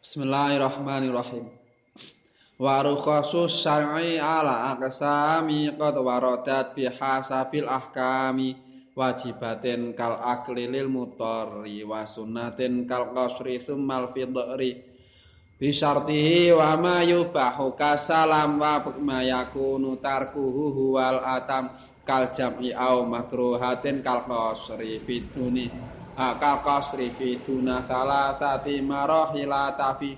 Bismillahirrahmanirrahim. Wa rukhasus syar'i ala aqsami qad waradat bihasabil ahkami wajibatin kal akli lil mutarri wa sunnatin kal qasri tsummal fidri bi syartihi wa ma yubahu kasalam wa ma yakunu tarkuhu huwal atam kal jam'i au makruhatin kal qasri fiduni kal qasri fi duna salasati marahila tafi.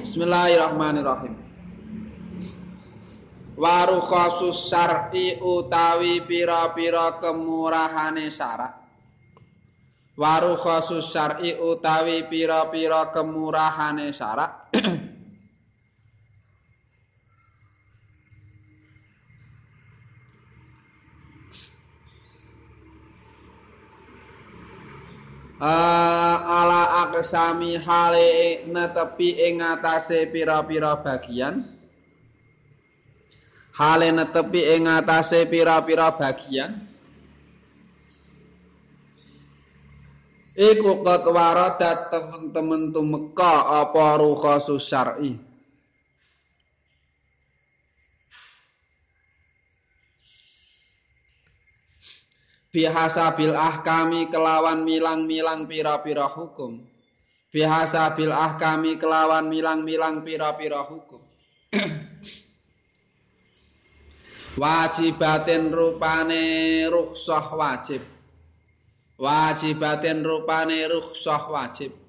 Bismillahirrahmanirrahim. Waru khusus syar'i utawi pira-pira kemurahane syarat. Waru khusus syar'i utawi pira-pira kemurahane syarat uh, ala aksami hale netepi ing atase pira-pira bagian? Hale netepi ing atase pira-pira bagian? Iku kotwara dat temen-temen tumeka apa ruha syar'i bihasa bil ahkami kelawan milang-milang pira-pira hukum. Bihasa bil ahkami kelawan milang-milang pira-pira hukum. Wajibatin rupane rukhsah wajib. Wajibatin rupane rukhsah wajib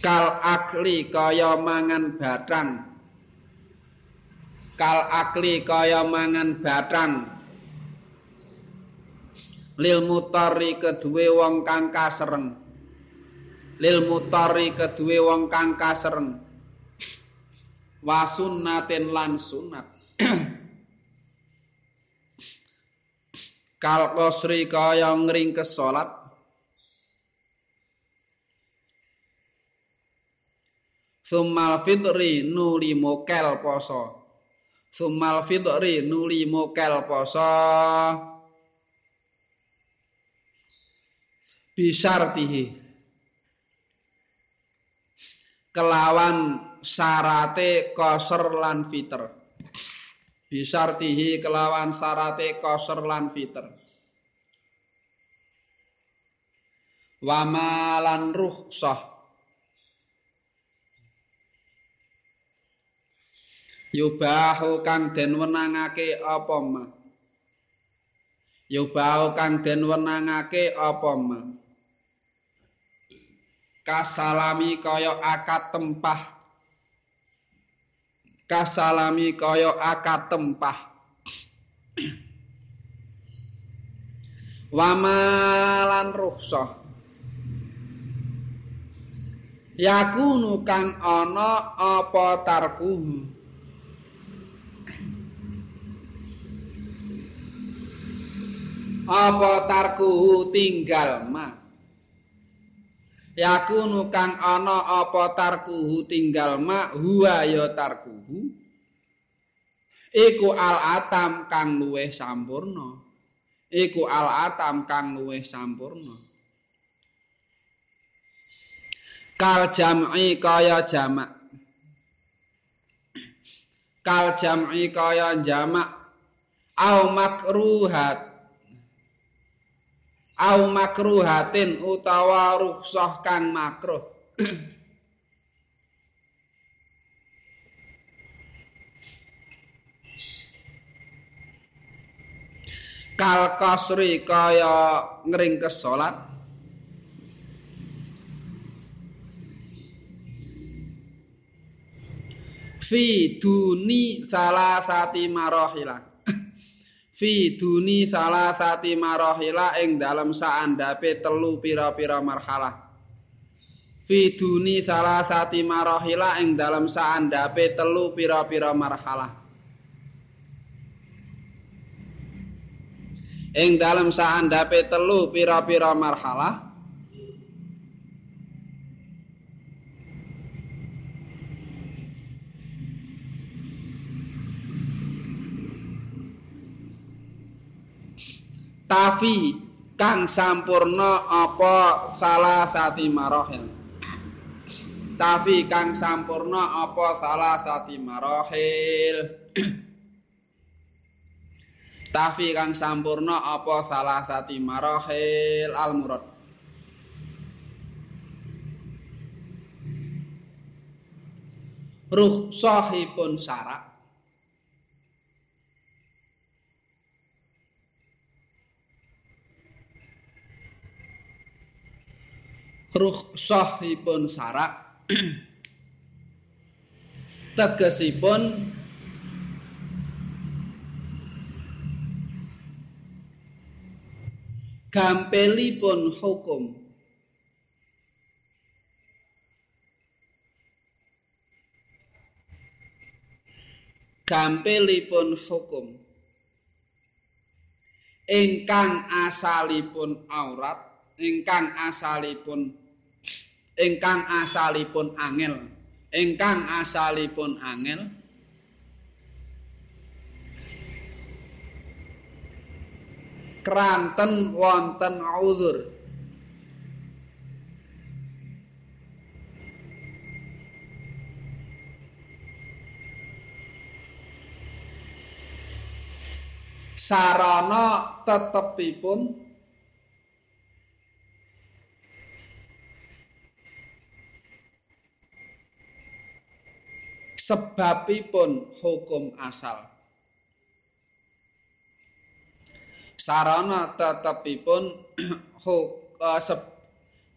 kal akli kaya mangan batang kal akli kaya mangan batang lil mutari kedue wong kang kasereng. Lil mutari kedue wong kang kasereng. Wasunnatin lan sunat. Kal qasri kaya ngringkes salat Sumal fitri nuli mokel poso. Sumal fitri nuli mokel poso. Bisartihi. Kelawan sarate koser lan fitr. Bisartihi kelawan sarate koser lan fitr. Wamalan ruh yubahu kang den wenangake apa ma? Yubahu kang den wenangake apa ma? Kasalami kaya akad tempah. Kasalami kaya akad tempah. Wamalan rukhsah. Yakunu kang ana apa tarkuhu apa tarkuhu tinggal ma? Yakunu kang ana apa tarkuhu tinggal ma? Huwa ya tarkuhu iku al atam kang luweh sampurna. Iku al atam kang luweh sampurna. Kal jam'i kaya jamak. Kal jam'i kaya jamak. Au makruhat au makruhatin utawa rukhsah kang makruh. Kal kasri kaya ngringkes salat. Fi duni salasati marahilah fi duni salah sati marahila ing dalam saandape telu pira-pira marhalah. Fi duni salah sati marahila ing dalam saandape telu pira-pira marhalah. Ing dalam saandape telu pira-pira marhalah tafi kang sampurna apa salah sati marohil tafi kang sampurna apa salah sati marohil tafi kang sampurna apa salah sati marohil al murad ruh sahipun syarak ruh sahipun syarak tegesipun gampelipun hukum. Gampelipun hukum. Ingkang asalipun aurat ingkang asalipun ingkang asalipun angel. Ingkang asalipun angel. Kranten wonten uzur. Sarana tetepipun sebabipun hukum asal. Sarana tetepipun se,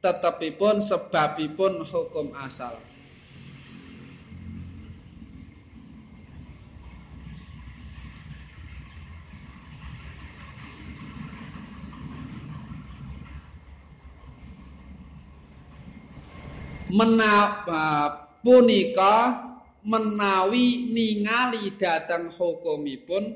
tetepipun sebabipun hukum asal. Menapa punika menawi ningali dhateng hukumipun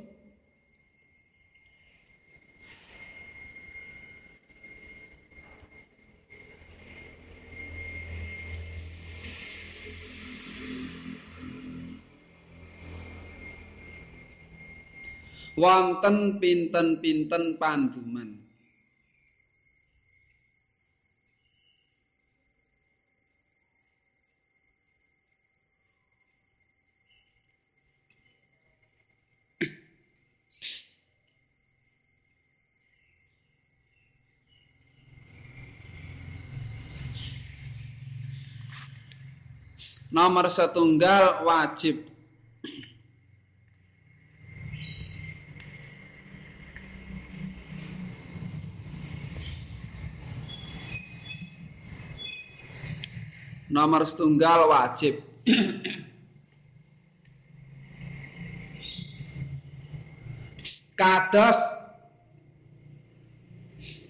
wonten pinten-pinten panduman. Nomor setunggal wajib. Nomor setunggal wajib. Kados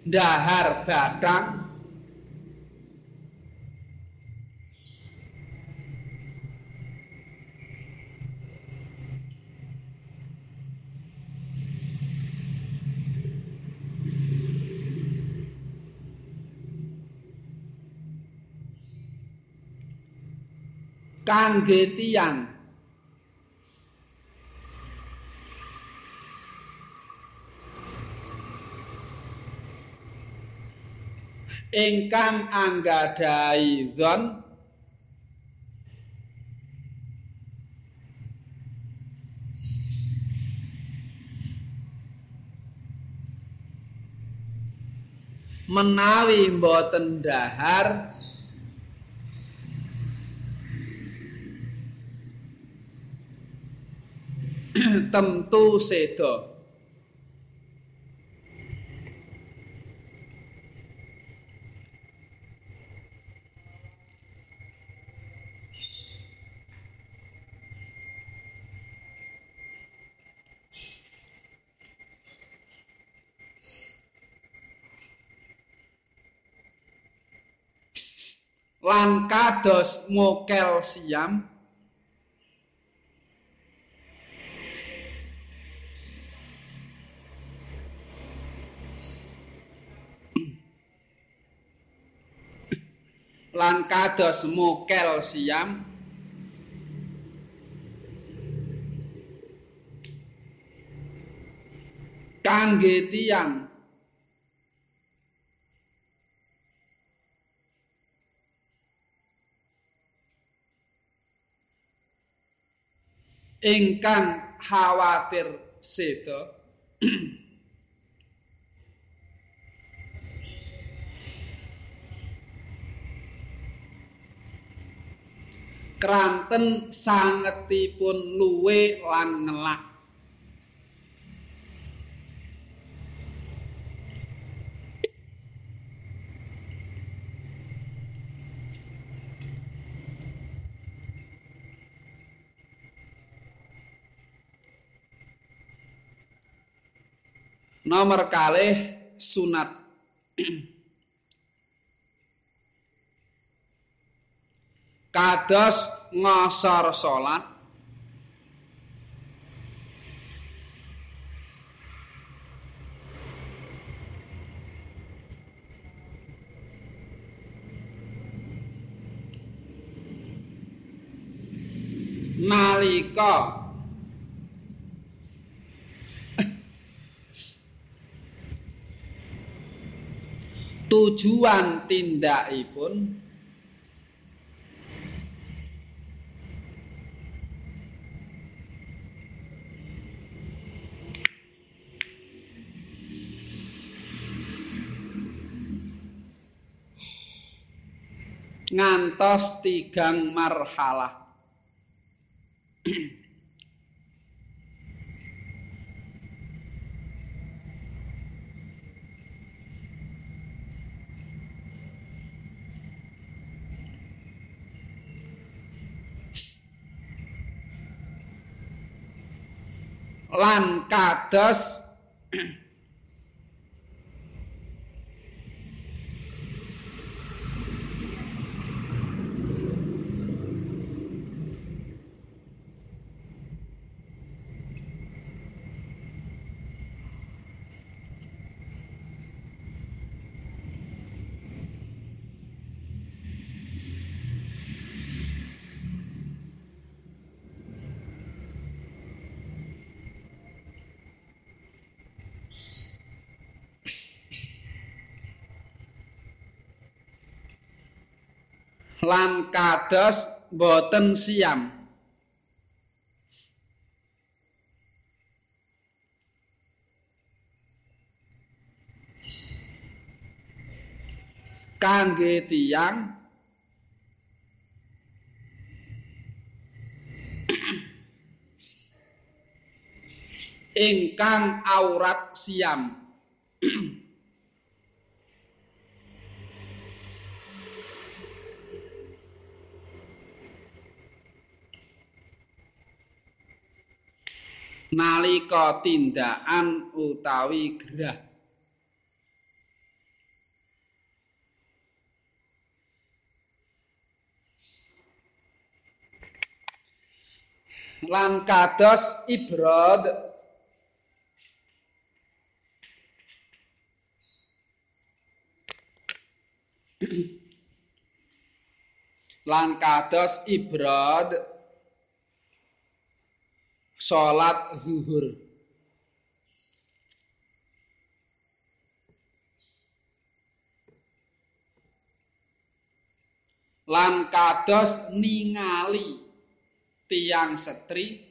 dahar batang kangge tiyang. Ingkang anggadhahi zon. Menawi mboten dahar temtu seda. Lan kados mokel siam kados mukel siam. Kangge tiyang. Ingkang khawatir sedo kranten sangetipun luwe lan ngelak Nomor kalih sunat. Kados ngosor salat. Nalika tujuan tindakipun ngantos tigang marhalah. Lan kados lan kados boten siam. Kangge tiyang ingkang aurat siam nalika tindakan utawi gerah. Lan kados ibrad lan kados ibrad salat zuhur. Lan kados ningali tiang setri.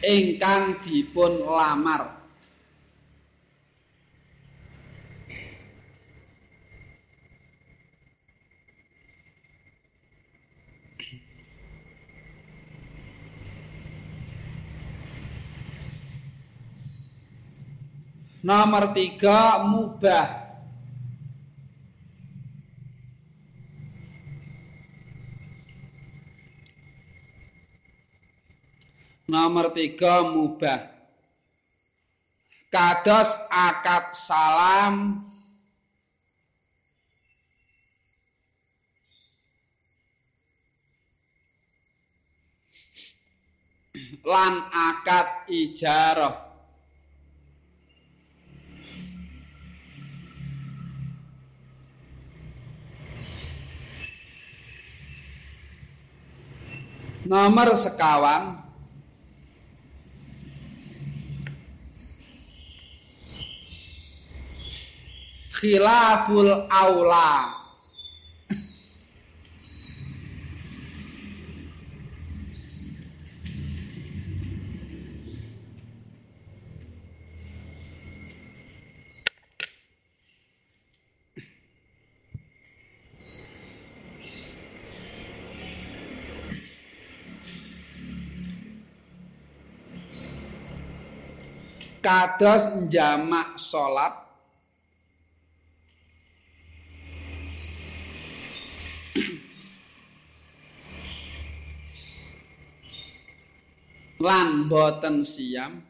Ingkang dipun lamar Nomor tiga mubah. Nomor tiga mubah. Kados akad salam. Lan akad ijarah. nomor sekawan. Khilaful aula. Kados jamak salat lan boten siam.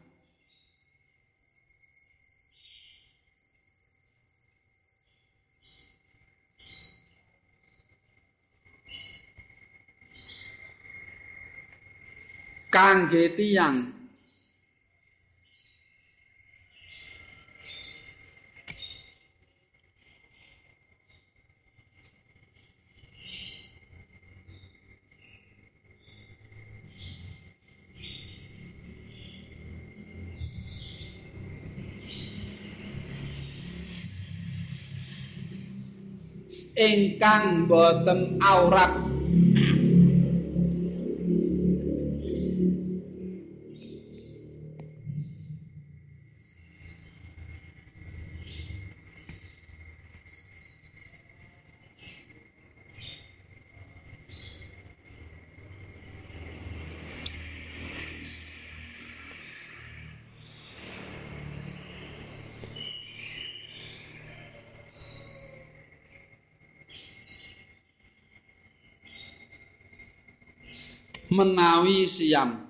Kangge tiyang ingkang boten aurat menawi siam.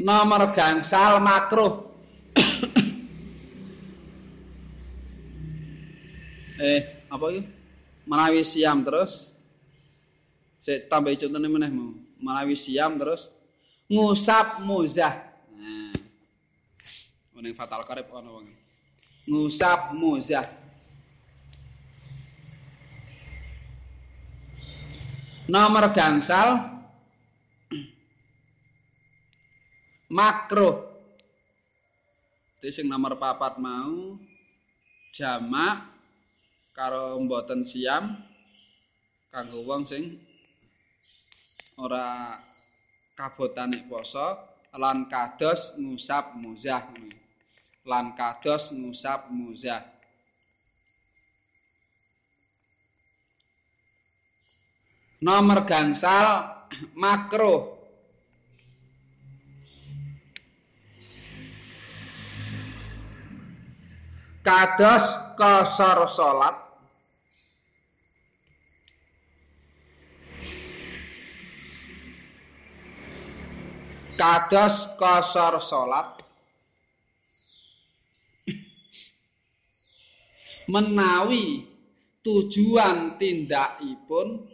Nomor gangsal makruh. Eh apa itu menawi siam terus. Saya tambah contohnya meneh mau menawi siam terus ngusap muzah. Nah. Ning fatal karib ana wong. Ngusap muzah. Nomor gangsal makruh. Itu sing nomor papat mau jamak karo mboten siam kanggo wong sing ora kabotane poso lan kados ngusap muzah. Lan kados ngusap muzah. Nomor gangsal makro kados kosor salat kados kosor salat. Menawi tujuan tindakipun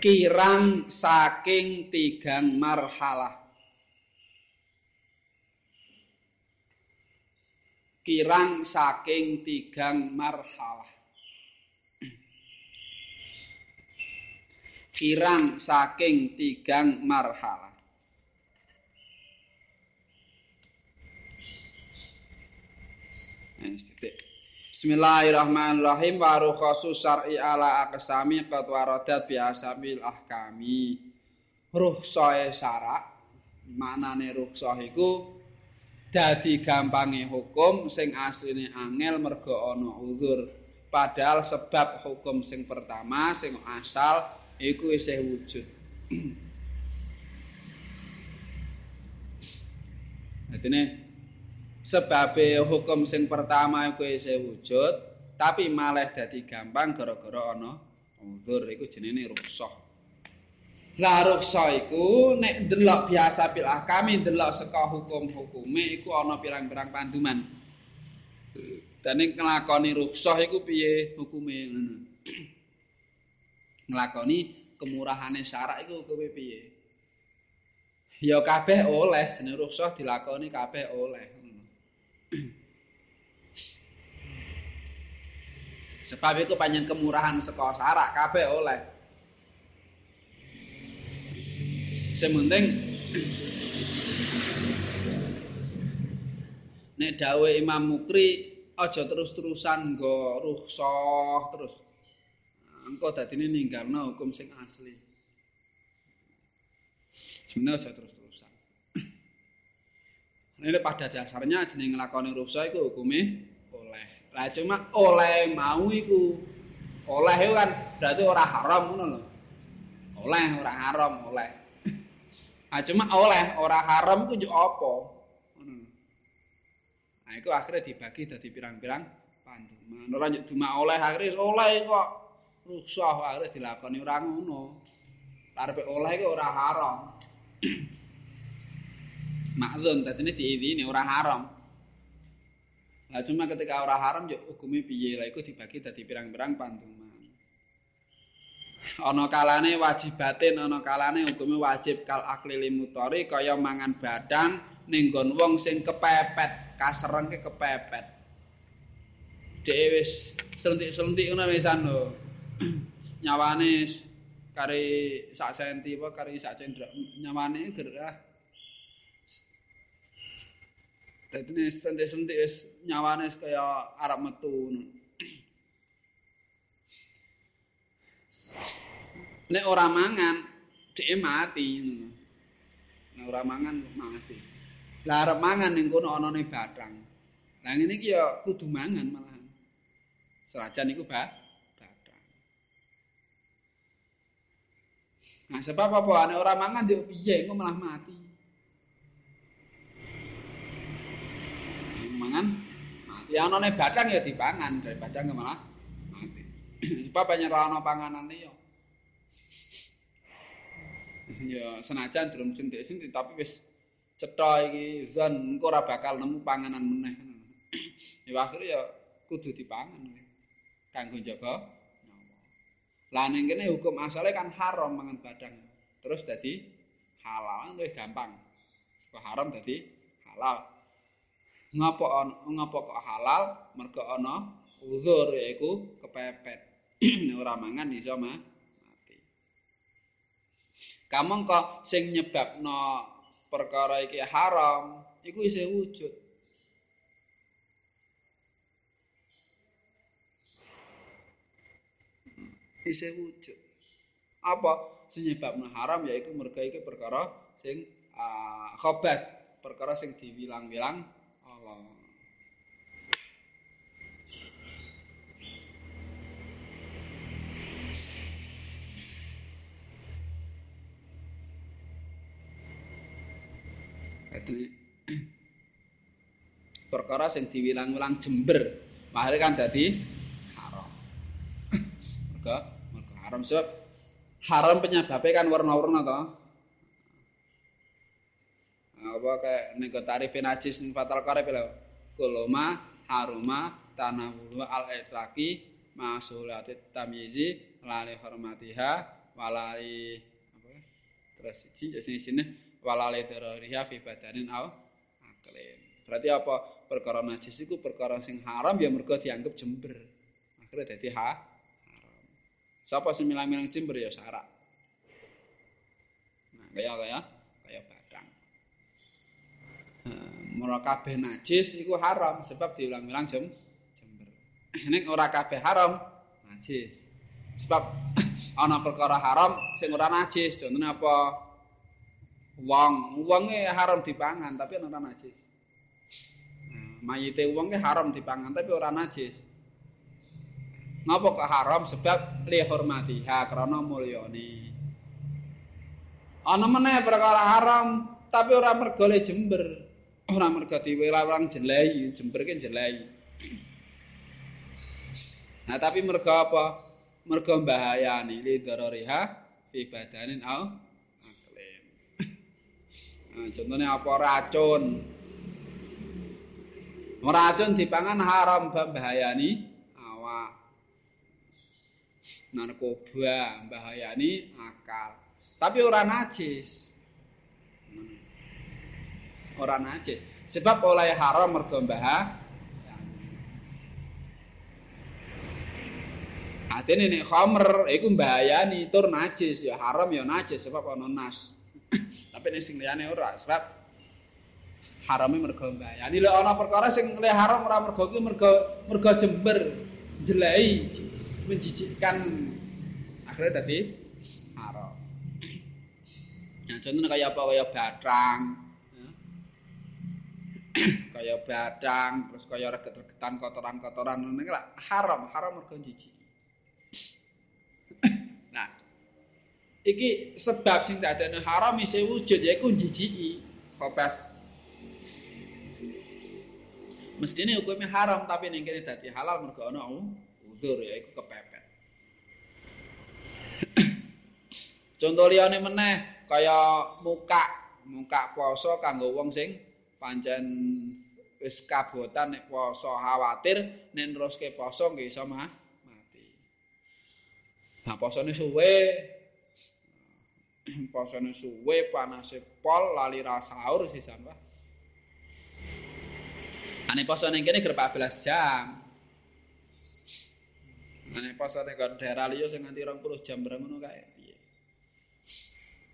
kirang saking tigang marhalah. Kirang saking tigang marhalah. Kirang saking tigang marhalah Bismillahirrahmanirrahim wa rukhasu syar'i ala aqsami qad waradat biasa bil ahkami. Rukhsah syarak maknane rukhsah iku dadi gampange hukum sing asline angel mergo ana uzur. Padahal sebab hukum sing pertama sing asal iku isih wujud. Dene sebabe hukum sing pertama iku isih wujud tapi malah dadi gampang gara-gara ana uzur iku jenenge ruksah lah ruksah iku nek ndelok biasa bil ahkami ndelok saka hukum-hukume iku ana pirang-pirang panduman Dene nglakoni rukhsah iku piye hukume ngono. Nglakoni kemurahane syarak iku hukume piye? Ya kabeh oleh jeneng rukhsah dilakoni kabeh oleh. Sebab itu panjang kemurahan saka syarak kabeh oleh. Sementing nek dawe Imam Mukri aja terus-terusan nggo rukhsah terus. Engko dadine ninggalno hukum sing asli. Sebenarnya terus-terusan. Ini pada dasarnya jeneng nglakoni rukhsah iku hukume oleh. Lah cuma oleh mau iku oleh itu kan berarti ora haram ngono. Oleh ora haram oleh. Ah cuma oleh ora haram ku yo apa? Nah, itu akhirnya dibagi dari pirang-pirang. Ora nyuk cuma oleh akhirnya oleh kok rusuh akhirnya dilakoni ora ngono. Karepe oleh iku ora haram. Maklum tadi ini diizini ora haram. Nah cuma ketika ora haram ya hukumnya piye lah iku dibagi dari pirang-pirang panduman. Ana kalane wajibatin, ana kalane hukumnya wajib kal akli limutori kaya mangan badang ning wong sing kepepet kasereng ke kepepet. Dhewe wis selentik-selentik ngono wisan lho. Nyawane kari sak senti apa kari sak cendra. Nyawane gerah. Dadi nek selentik-selentik wis nyawane kaya arep metu Nek ora mangan, dhek mati. Nek ora mangan mati. Lah arep mangan ning kono anane batang. Lah ngene iki ya kudu mangan malah. Serajan iku ba batang. Nah, sebab apa ane ora mangan yo piye engko malah mati. Mangan mati anane batang ya dipangan daripada malah mati. sebab banyak ana panganane yo. Ya senajan durung sintik-sintik tapi wis cetha iki zon engko ora bakal nemu panganan meneh. ya akhire ya kudu dipangan kanggo jaga nyawa. Lah ning kene hukum asale kan haram mangan badang. Terus dadi halal luwih gampang. Saka haram dadi halal. Ngapa ngapa kok halal? Mergo ana uzur yaiku kepepet. ora mangan iso mati. Kamong kok sing nyebabno perkara iki haram, iku isih wujud. Isih wujud. Apa senyebabna haram yaiku mergo iki perkara sing uh, khabas, perkara sing diwilang-wilang Dadi perkara sing diwilang-wilang jember, mahare kan dadi haram. Mergo mergo haram sebab haram penyebabnya kan warna-warna to. Apa kayak ning tarif najis fatal karep lho. Kuluma haruma tanawulu al-itlaqi masulati tamyizi lali hormatiha walali apa terus sini walale darariha fi badanin au aklin. Berarti apa? Perkara najis iku perkara sing haram ya mergo dianggap jember. Akhirnya dadi ha haram. Sapa sing milang-milang jember ya sarak. Nah, kaya kaya kaya badang. Mula kabeh najis iku haram sebab diulang-ulang jem jember. Nek ora kabeh haram najis. Sebab ana perkara haram sing ora najis, contohnya apa? wong wonge haram dipangan tapi ora najis mayite wonge haram dipangan tapi ora najis ngapa kok haram sebab li hormatiha krana mulyane ana meneh perkara haram tapi ora mergo le jember ora mergo diwelang jelai jember ki jelai nah tapi mergo apa mergo bahayane li darariha fi badanin au Nah, contohnya apa racun. Racun dipangan haram bahayani awak. Narkoba bahayani akal. Tapi ora najis. Ora najis. Sebab oleh haram mergo bahaya. Atene nek khamr iku mbahayani tur najis ya haram ya najis sebab ana nas. Tapi nek sing liyane ora sebab harame mergo mbahayani. Lek ana perkara sing le haram ora mergo kuwi mergo mergo jember, jelei, menjijikkan. Akhirnya tadi haram. Nah, contohnya kayak apa kayak batang, kayak batang, terus kayak reget-regetan kotoran-kotoran, ini haram, haram mergo jijik. nah, iki sebab sing tak ada haram isi wujud ya iku jijiki kobas mestine hukumnya haram tapi ning kene dadi halal mergo ana uzur ya iku kepepet. Contoh liyane meneh kaya muka muka poso kanggo wong sing pancen wis kabotan nek poso khawatir nek neruske poso nggih iso mah Nah, posone suwe. Posone suwe panase pol lali ra sahur sisan wae. Ane posone kene ger 14 jam. Ane posone kok daerah liya sing nganti 20 jam bareng ngono kae.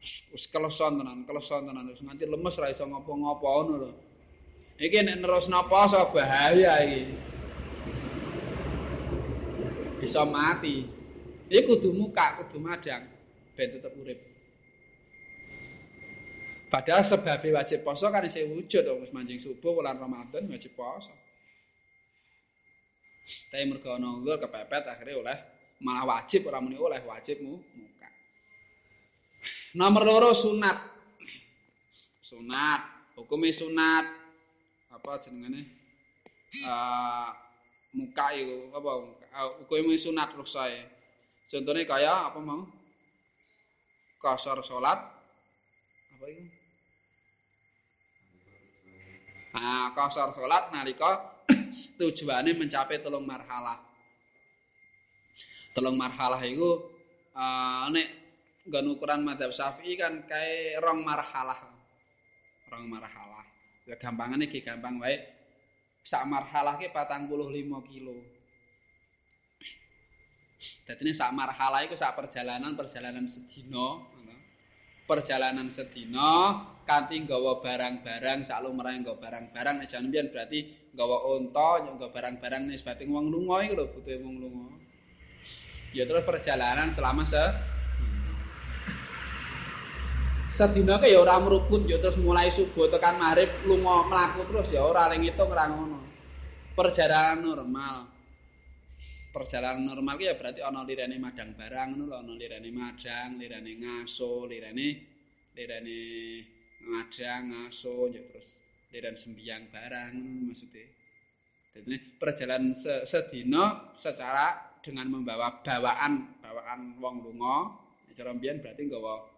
Wis keleson tenan, keleson tenan wis nganti lemes ra iso ngopo-ngopo ngono lho. Iki nek nerusno poso bahaya iki. Bisa mati. Iki kudu muka, kudu madang ben tetep urip. Padahal sebab wajib poso kan isih wujud wis mancing subuh bulan Ramadan wajib poso. Tapi mergo ana ulur kepepet akhirnya oleh malah wajib ora muni oleh wajibmu muka. Nomor loro sunat. Sunat, hukumnya sunat apa jenengane? Uh, muka itu apa hukumnya sunat ruksai Contohnya kaya apa mau? Kasar salat apa itu? Nah, kasar salat nalika tujuannya mencapai telung marhalah. Telung marhalah itu uh, nek nggon ukuran madzhab Syafi'i kan kayak rong marhalah. Rong marhalah. Ya gampangane iki gampang wae. Sak marhalah ki 45 kilo. Dadi ini sak marhalah iku sak perjalanan perjalanan sedina, perjalanan sedina kanthi nggawa barang-barang sak lumrahe nggawa barang-barang nek jan berarti nggawa unta nggawa barang-barang nisbate wong lunga iku lho butuhe wong lunga. Ya terus perjalanan selama se Sedina ke ya ora meruput ya terus mulai subuh tekan maghrib lunga mlaku terus ya ora ning ngitung ora ngono. Perjalanan normal. perjalanan normal ya berarti ana lirane madang barang ngono lho ana lirane madang lirane ngaso lirane lirane madang ngaso ya terus liran sembiang barang maksudnya jadi perjalanan sedina secara dengan membawa bawaan bawaan wong lunga cara mbiyen berarti nggawa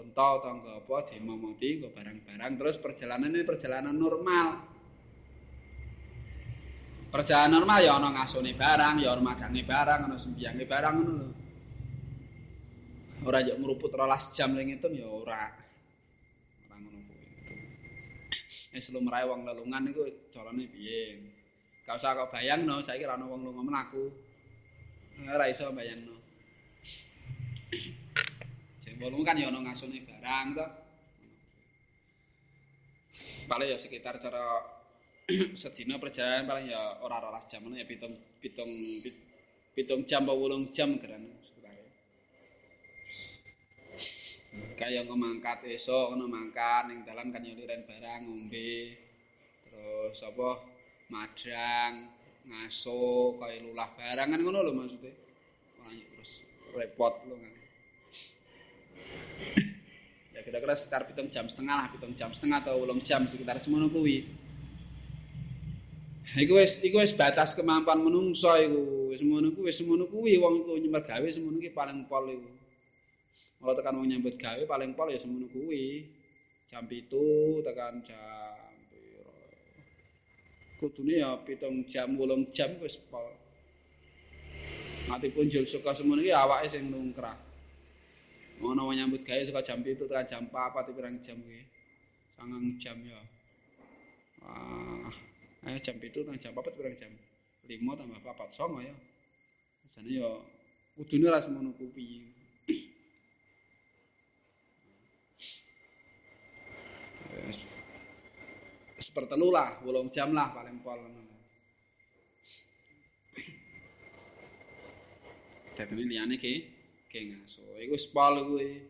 unta atau nggawa apa demo mati nggawa barang-barang terus perjalanan ini perjalanan normal Perjalanan normal ya ana ngasone barang, ya madange barang, ana sembiyange barang ngono lho. Ora yo meruput 12 jam ning itu ya ora. Ora ngono kuwi. Wis lumrahe wong lelungan iku carane piye? Gak usah kok bayangno, saiki ora ana wong lunga mlaku. Ora iso bayangno. Bolong kan ya ana ngasone barang to. Paling ya sekitar cara sedina perjalanan paling ya ora rolas jam ya pitung pitung pitung jam apa wulung jam geran kaya ngomangkat esok ngono mangkat ning dalan kan liren barang ngombe terus apa madang ngaso kaya lulah barang kan ngono lho maksudnya. Terus repot lho kan ya kira-kira sekitar pitung jam setengah lah pitung jam setengah atau wulung jam sekitar semono kuwi Iku wis iku wis batas kemampuan menungso iku. Wis ngono kuwi wis ngono kuwi wong iku nyembah gawe semono ki paling pol iku. Kalau tekan wong nyambut gawe paling pol ya semono kuwi. Jam itu tekan jam kudune ya pitung jam wolung jam wis pol mati pun suka semono iki awake sing nungkrah ngono nyambut gawe saka jam 7 tekan jam 4 apa pirang jam kuwi sangang jam ya ah eh jam 7 tekan jam 4 pirang jam 5 tambah 4 songo ya Sana ya kudune ora semono kuwi Yes. sepertelu lah, wolong jam lah paling pol. Dadi liyane ki ki ngaso. Iku spol kuwi.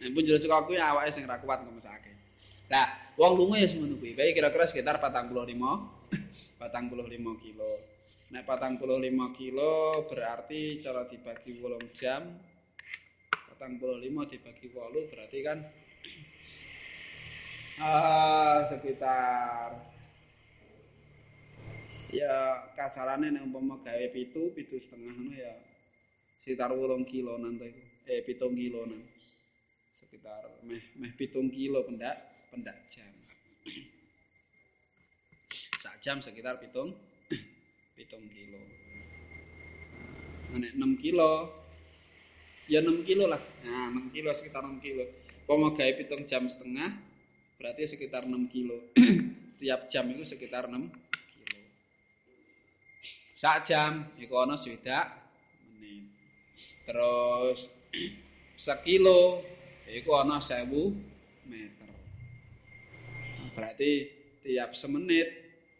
Nek pun jelas kok kuwi awake sing ra kuat ngemesake. Lah, wong lunga ya semono kuwi. Bae kira-kira sekitar 45 45 kilo. Nek 45 kilo berarti cara dibagi wolong jam 45 dibagi 8 berarti kan uh, sekitar ya kasarane nek umpama gawe pitu, pitu setengah ngono ya sekitar 8 kilo nanti eh pitung kilo nan sekitar meh meh pitung kilo pendak pendak jam sak jam sekitar pitung pitung kilo nah, nek 6 kilo ya 6 kilo lah nah 6 kilo sekitar 6 kilo umpama gawe pitung jam setengah berarti sekitar 6 kilo. Tiap jam itu sekitar 6 kilo. Sak jam swidak menit. Terus sekilo itu ada 1000 meter. Berarti tiap semenit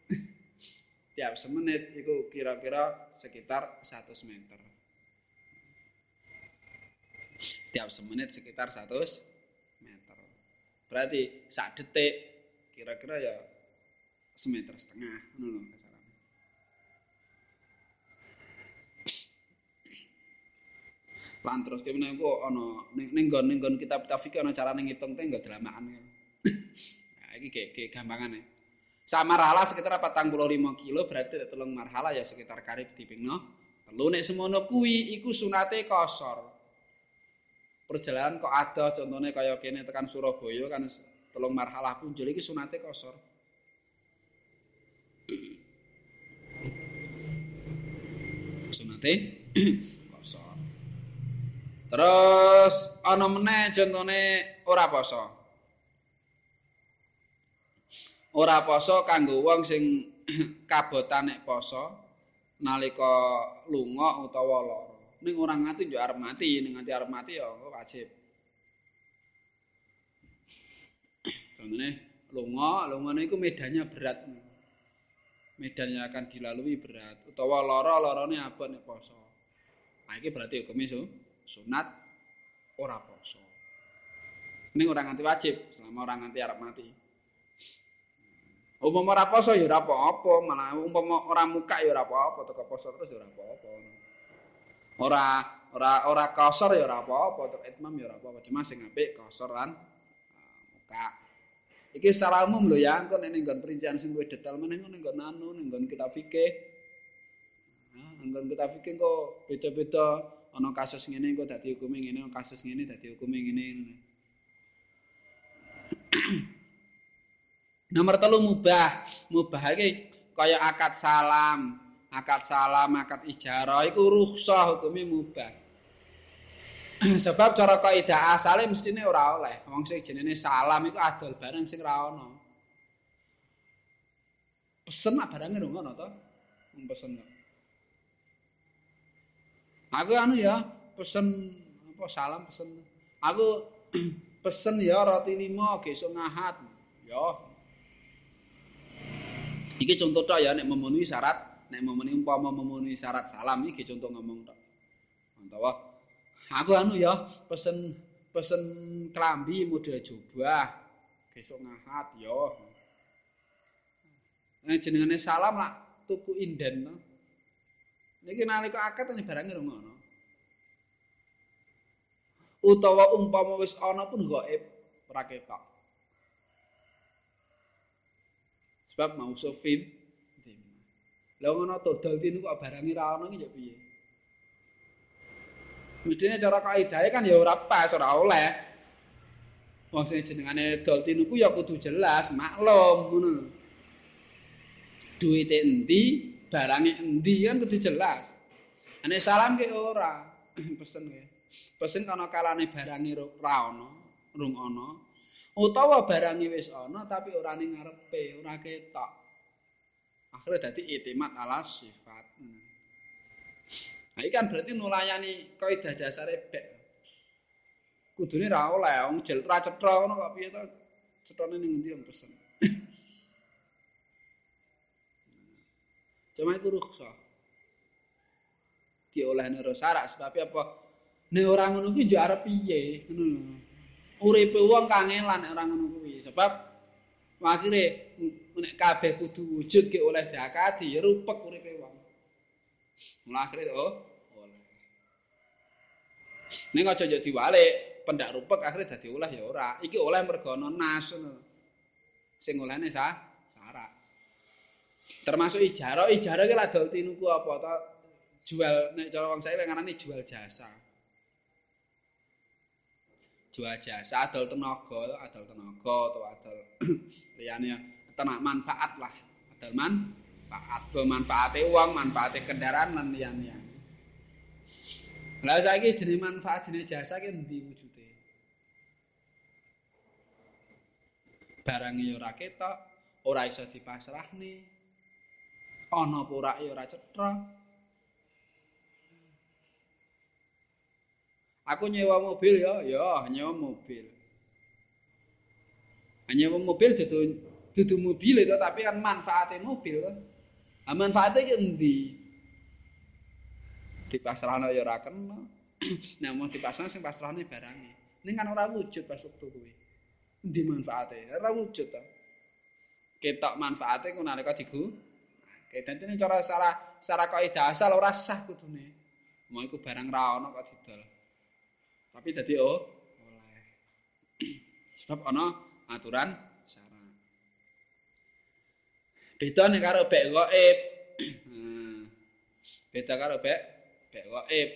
tiap semenit itu kira-kira sekitar 100 meter. Tiap semenit sekitar 100 Berarti sak detik kira-kira ya semeter setengah Lan terus kene kok ana ning ning nggon kitab-kitab fikih ana carane ngitung teh enggak dramakan. Nah iki ge gampangane. Sak marhala sekitar 45 kilo berarti telung marhala ya sekitar karib dipingno. Telu nek semono kuwi iku sunate kosor. perjalanan kok ada contohnya kaya kene tekan Surabaya kan telung marhalah punjul iki sunate kosor. Sunate. Terus ana meneh contone ora poso. Ora poso kanggo wong sing kabotan nek poso nalika lunga utawa lara. ning ora ngati yo arep mati ning nganti arep mati ya wajib contohnya lunga lunga iku medannya berat medannya akan dilalui berat utawa lara larane abot nek poso nah iki berarti hukumnya su sunat ora poso. Ning ora nganti wajib selama ora nganti arep mati. Umpama ora poso ya ora apa-apa, malah umpama ora muka ya ora apa-apa, teko poso terus ya ora apa-apa. ora ora ora kosor ya ora apa-apa untuk itmam ya ora apa-apa cuma sing apik kosor lan uh, muka. Iki secara umum lho ya engko nek nggon perincian sing luwih detail meneh ngene nggon anu nggon kita fikih. Nah nggon kita fikih kok beda-beda ana kasus ngene kok dadi hukume ngene kasus ngene dadi hukume ngene Nomor telu mubah. Mubah iki kaya akad salam, akad salam, akad ijarah iku rukhsah hukume mubah. Sebab cara kaidah asale mestine ora oleh. Wong sing jenenge salam iku adol barang sing ora ana. Pesen nak barange ngono to? Wong pesen. Aku anu ya, pesen apa salam pesen. Aku pesen ya roti lima besok ngahat. Ya. Iki contoh tok ya nek memenuhi syarat nek memenuhi umpama memenuhi syarat salam iki contoh ngomong tok. Antawa aku anu ya pesen pesen klambi model jubah besok ngahat ya. Nek jenengane salam lah tuku inden to. Niki nalika akad ini barangnya ngono. Utawa umpama wis ana pun gaib ora ketok. Sebab mau sofin Lah ngono dodol tinu kok barange ra ono iki ya piye? Medine cara kaidahe kan ya ora pas, ora oleh. Wong sing jenengane dol tinu ku ya kudu jelas, maklum ngono lho. duwite endi, barange endi kan kudu jelas. Nek salam ki ora pesen ya. Pesen kana kalane barange ra ono, rung ono. Utawa barange wis ono tapi ora ning ngarepe, ora ketok. Akhire dadi itimat ala sifat. Nah, kan berarti nulayani kaidah dasare bek. Kudune ra oleh wong jel ra cetha ngono kok piye to? Cethane ning endi yang pesen. Cuma itu rukhsah. diolehne ro sarak sebab apa? Nek ora ngono kuwi yo arep piye? Ngono uripe wong kangelan nek ora ngono kuwi sebab akhire nek kabeh kudu wujud ke oleh diakadi rupek uripe wong. Mulai akhire oh oleh. Nek aja yo diwalik pendak rupek akhire dadi oleh ya ora. Iki oleh mergo ana nas ngono sing olehne sah termasuk ijarah ijarah ki ladol tinuku apa ta jual nek cara wong saiki ngarani jual jasa. Jual jasa adol tenaga, adol tenaga atau adol liyane tenak manfaat lah. Adol manfaat, manfaate uang, manfaate kendaraan lan liyane. Lah saiki jenenge manfaat jenenge jasa ki endi wujude? Barang ya ora ketok, ora iso dipasrahne. Ana apa ora ya ora cetha. Aku nyewa mobil ya, ya nyewa mobil. Nyewa mobil dudu dudu mobil itu tapi kan manfaatnya mobil kan. Ah manfaatnya ki endi? Dipasrahno ya ora kena. Nah mau dipasrahno sing pasrahne barange. Ning kan ora wujud pas wektu kuwi. Endi manfaatnya? Ora wujud to. Ketok manfaatnya ku nalika digu. Oke, dadi cara secara secara kaidah asal ora sah kudune. Mau iku barang ra ono kok didol. Tapi dadi oh oleh. Sebab ana aturan syarat. Beda nek karo bek gaib. Hmm. Beda karo bek bek gaib.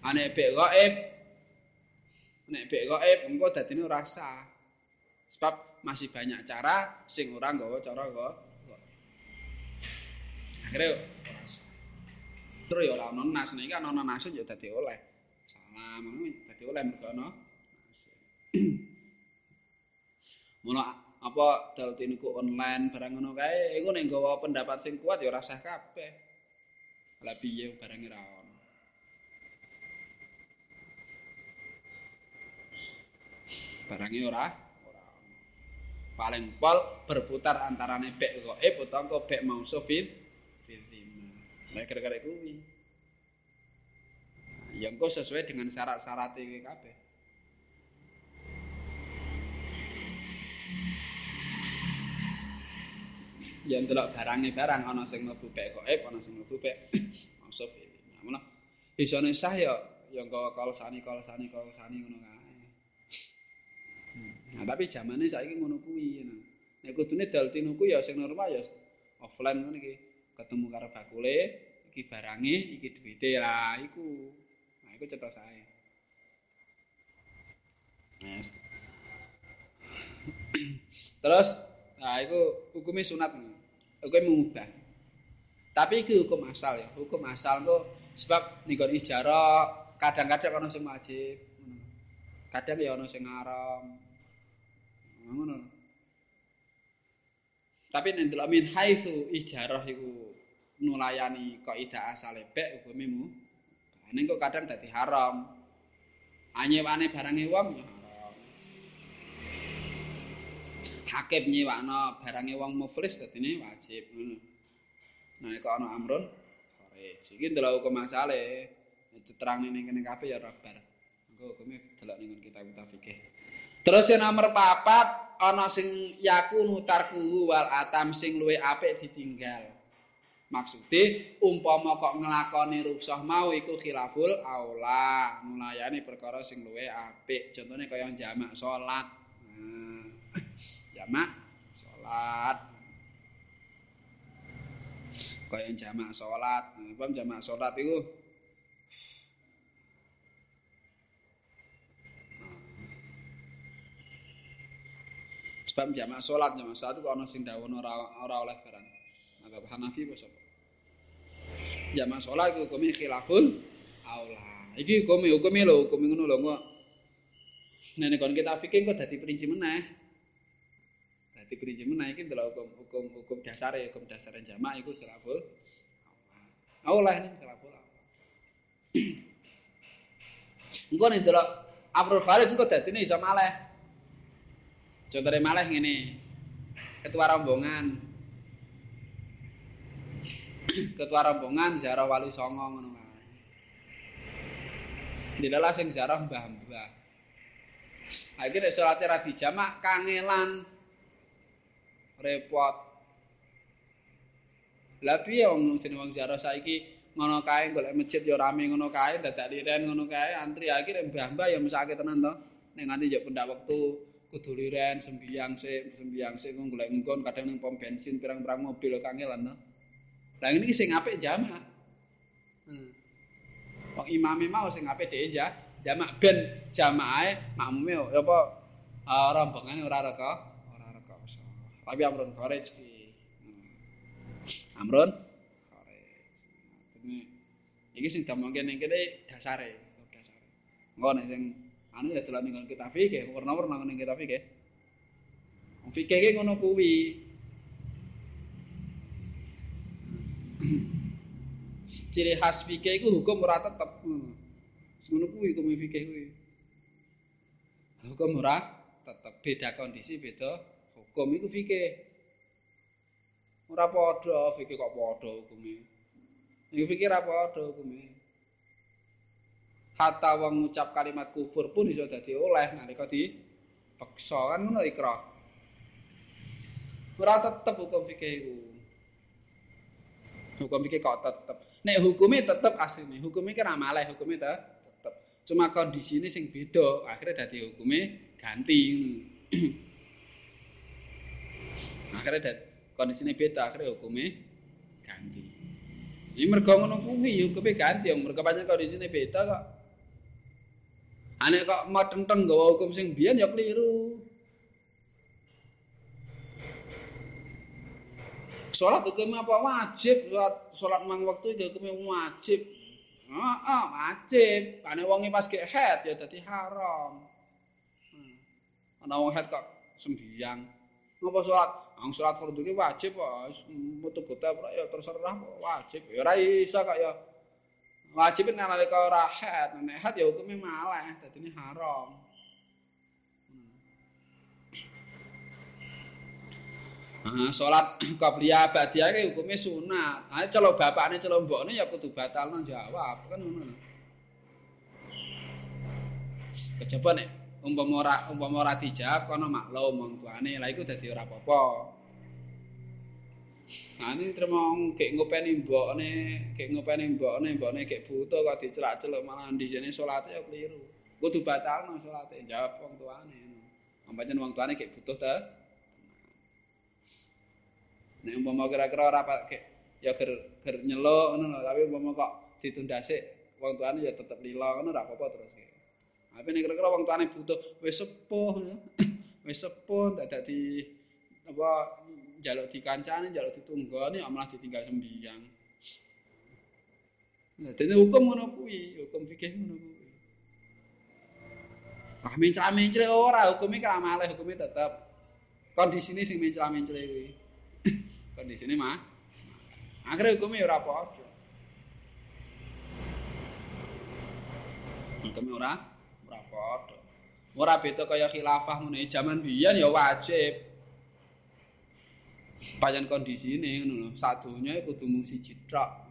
Ane bek gaib. Nek bek gaib engko dadine ora sah. Sebab masih banyak cara sing ora nggawa cara kok akhirnya terus ya ora ono nas. Nek kan ono nas ya dadi oleh. Salam dadi oleh mergo ono mula apa dal tinuku online barang ngono kae iku nek nggawa pendapat sing kuat ya ora sah kabeh. Lah piye barang ora barangnya ora ora paling pol berputar antarane bek kok utawa bek mau sofit Nek kira-kira kuwi. Ya engko sesuai dengan syarat-syarat kabeh. Ya ndelok barange barang ana sing mlebu pek kok ana sing mlebu pek maksud iki. Ngono. Isone sah ya ya engko kalsani kalsani kalsani ngono kae. Nah, tapi zamane saiki ngono kuwi. Nek kudune dal tinuku ya sing normal ya offline ngono iki. Ketemu karo bakule, iki barange iki duwite. Lah iku nah iku cetha sae. Yes. terus nah iku hukumnya sunat hukumnya mengubah. Tapi itu hukum asal ya. Hukum asal itu sebab nikon ijarah kadang-kadang ono sing wajib kadang ya ono sing haram ngono tapi nek delok min haitsu ijarah iku nulayani kaidah asale bek hukume mu. Ning kok kadang dadi haram. Anyewane barange wong. Hakim nyewakno barange wong muflis dadine wajib ngono. Nah nek ana amrun kare. Iki ndelok hukum asale. Diterang ning kene kabeh ya rabar. Engko hukume delok ning kitab fikih. Terus yang nomor papat ana sing yakunu tarku wal atam sing luwe apik ditinggal. Maksude umpama kok nglakoni ruksah mau iku khilaful aula, nulayani perkara sing luwe apik. Contone kaya jamak salat. Nah, jamak salat. Kaya jamak salat. Nah, jamak salat iku Sebab jamak salat jamak salat kok ana sing dawuh ora ora oleh barang. Maka Hanafi sapa? Jamak salat iku hukume khilaful aula. Iki hukume hukume lho, hukume ngono lho kok. Nenek kon kita fikir kok dadi perinci meneh. Dadi perinci meneh iki ndelok hukum hukum hukum dasar hukum dasar jamak iku khilaful aula. Ini khilaful aula. Engko nek delok Amrul Kharij kok dadine iso maleh. Contohnya malah ini ketua rombongan ketua rombongan ziarah wali songo ngono. Dilalah sing ziarah mbah-mbah. Iki nek salat ra dijamak kangelan repot. Lah piye wong jeneng wong ziarah saiki ngono kae golek masjid ya rame ngono kae dadak liren ngono kae antri akhire mbah-mbah ya mesake tenan to. Nek nganti yo pendak wektu kudu liren sik sembiang sik kok golek nggon kadang ning pom bensin pirang-pirang mobil kangelan to. Lah ini sing apik jamak. Hmm. Wong imame mau sing apik dhewe ja, jamak ben jamaahe makmume apa uh, rombongane ora reka ora reka Tapi amrun kharij ki. Hmm. Amrun kharij. Iki sing damongke ning kene dasare, dasare. Engko nek sing anu ya dalam ning kita fikih warna-warna ning kita fikih wong fikih ki ngono kuwi. Ciri khas fikih iku hukum ora tetep. Ngono kuwi hukum fikih kuwi. Hukum ora tetep. Beda kondisi beda hukum iku fikih ora padha fikih kok padha hukume. Iku fikih ora padha hukume hatta wong ngucap kalimat kufur pun iso dadi oleh nalika di peksa kan ngono ikra. Ora tetep hukum fikih iku. Hukum fikih kok tetep. Nek hukume tetep asline, hukume kan amale, hukume tetep. Cuma kondisine sing beda, akhirnya dadi hukume ganti. akhirnya dadi kondisine beda, akhirnya hukume ganti. Ini mergo ngono kuwi hukume ganti, mergo pancen kondisine beda kok. Anek kok mau tenteng gawa hukum sing biyen ya keliru. Salat hukum apa wajib? Salat salat mang waktu itu hukum wajib. Heeh, oh, oh, wajib. Ane wonge pas gek head ya dadi haram. Hmm. Ana wong head kok sembiang. Ngapa salat? Ang salat fardhu ki wajib. Metu kota ya terserah wajib. Ya ora iso kok ya. Wajib nalika ora haid, nek haid ya hukume malah dadine haram. Nah, salat qabliyah ba'diyah ki hukume sunat. Nah, celo bapakne celo mbokne ya kudu batal nang jawab, kan ngono. Kejaba nek umpama ora umpama ora dijawab kono maklum wong tuane, lha iku dadi ora apa-apa. Nah ini terima kayak ngopeni mbokne, kayak ngopeni mbokne, mbokne kayak butuh kok dicelak-celuk malah di sini sholatnya ya keliru. Kudu batal nang sholatnya, jawab wong tuane. Ampanya wong tuane kayak butuh ta. Nah umpama kira-kira ora kayak ya ger ger nyeluk ngono lho, tapi umpama kok ditunda sik wong tuane ya tetep lila ngono ora apa-apa terus kayak. Tapi nek kira-kira wong tuane butuh wis sepuh, wis sepuh tak dadi apa jaluk dikancane, jaluk ditunggoni, malah ditinggal sembiang. Nah, dene hukum ngono kuwi, hukum fikih ngono kuwi. Ah mencra-mencre ora, hukume kan amale, hukume tetep kondisine sing mencra-mencre kuwi. kondisine mah. Akhire hukume ora padha. Hukume ora ora padha. Ora beda kaya khilafah ngene jaman biyen ya wajib. Payan kondisi ini ngono lho. Sadonya kudu mung siji tok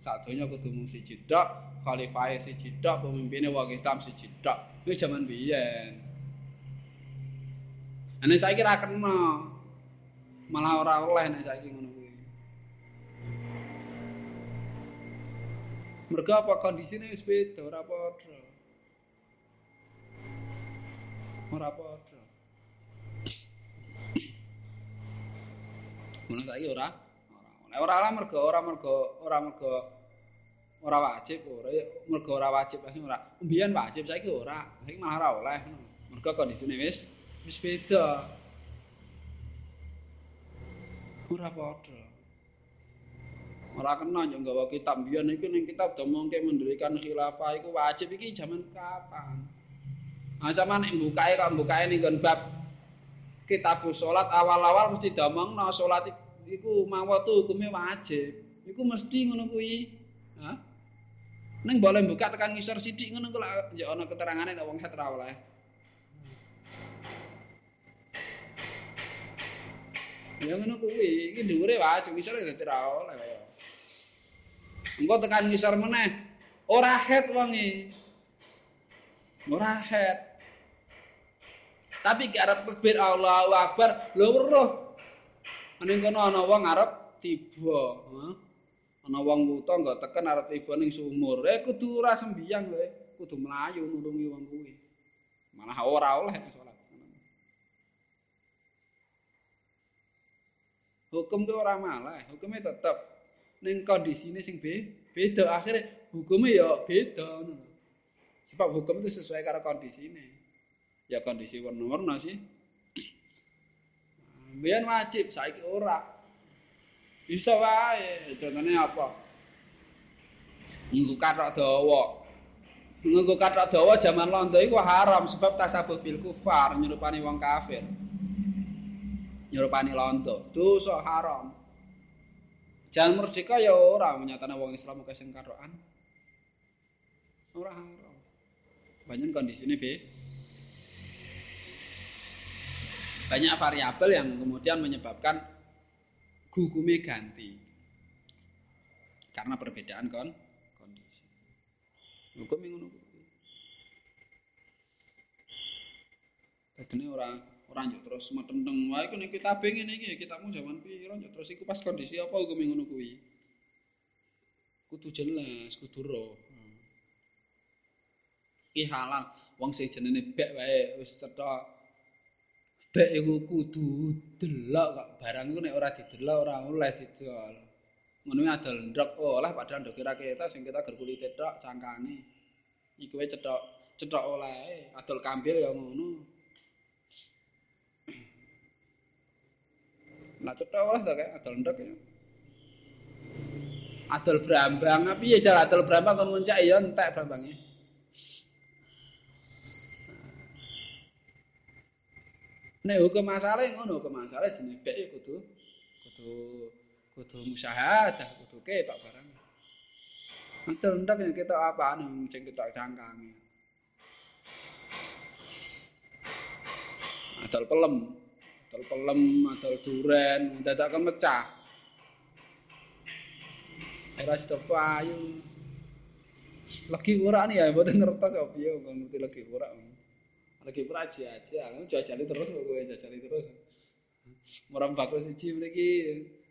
sadonya kudu mung siji tok khalifah siji tok pemimpine wong Islam siji tok. Iki jaman biyen. Ane saiki ra kena malah ora oleh nek saiki ngono kuwi. Mergo apa kondisine wis beda ora padha. Ora padha Mulane saiki ora orang orang ora mergo ora mergo ora mergo orang wajib ora ya mergo orang wajib orang-orang, Mbiyen wajib saiki ora. Saiki malah ora oleh. Mergo kondisine wis wis beda. Ora padha. Ora kena yo nggawa kitab mbiyen iku ning kitab domongke mendirikan khilafah iku wajib iki jaman kapan? Ah sampean nek mbukae kok mbukae ning bab kitab salat awal-awal mesti domongno salat iku mawa hukume wajib. Iku mesti ngono kuwi. Hah? Ning boleh buka tekan ngisor sithik ngono kok ya ana keterangane nek wong het ora oleh. Ya ngono kuwi, iki dhuwure wajib ngisor dadi ora oleh kaya. Engko tekan ngisor meneh ora het wonge. Ora het. Tapi ki arep takbir Allahu Akbar, lho weruh. Ning kono ana wong arep tiba, Ana wong wuta enggak teken arep tiba ning sumur. Eh kudu ora sembiang lho, kudu mlayu nulungi wong kuwi. Malah ora oleh salat. Hukum itu ora malah, hukumnya tetep ning kondisine sing beda. Akhirnya hukumnya ya beda. Sebab hukum itu sesuai karo kondisine. Ya kondisi warna-warna sih. Biar wajib, saiki ora. Bisa wae, contohnya apa? Nggo kathok dawa. Nggo kathok dawa zaman londo iku haram sebab tasabuh bil kufar nyerupani wong kafir. Nyerupani londo, dosa haram. Jangan merdeka ya ora menyatakan wong Islam kok sing karokan. Ora haram. Banyak kondisine be. Banyak variabel yang kemudian menyebabkan hukumnya ganti karena perbedaan kon kondisi hukum yang Jadi orang orang juk terus metenteng wae iku nek kita pengen iki kitabmu zaman piro juk terus iku pas kondisi apa hukum ngono kuwi. Kudu jelas, kudu roh. Hmm. Ki halal wong sing jenenge bek wae wis cetha Bek iku kudu delok kok barang iku nek ora didelok ora oleh didol. Ngono adol ndok oleh padahal ndok kira kita sing kita ger kulit tok cangkange. Iku wae cetok cetok oleh adol kambil ya ngono. Nah cetok oleh to kayak adol ndok ya. Adol brambang piye cara adol brambang kon muncak ya entek brambange. Nek hukum masalah ngono, hukum masalah jenenge bek kudu kudu kudu musyahadah, kudu ketok barang. Mantul ndak yang kita apa anu sing ketok cangkange. Adol pelem, adol pelem, adol duren, dadak kemecah. Era stop ayu. Lagi ora nih ya, mboten ngertos opo ya, ngerti lagi ora. Lagi praji aja, lu jajali terus kok gue jajali terus. Merem bagus siji mriki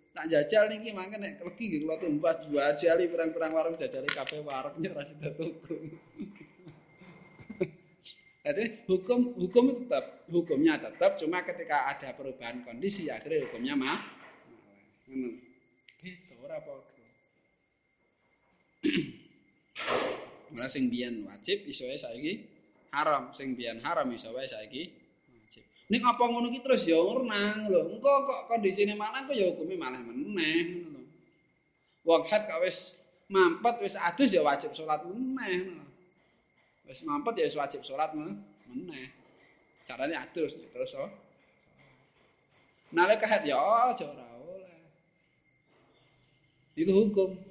tak jajal niki mangke nek legi nggih kula tumbas jajali pirang-pirang warung jajali kabeh warung nyek ra tuku. Jadi hukum hukum tetap hukumnya tetap cuma ketika ada perubahan kondisi akhirnya hukumnya mah ngono. Gitu ora apa-apa. Malah sing biyen wajib iso saiki haram sing biyen haram iso wae saiki wajib. Ning apa ngono ki terus ya urnang lho. Engko kok kondisine malah kok ya hukume malah meneh ngono lho. Wong hat kok wis mampet wis adus ya wajib salat meneh ngono wis mampet ya wis wajib salat meneh. Carane adus terus oh nalika hat ya aja ora oleh. Iku hukum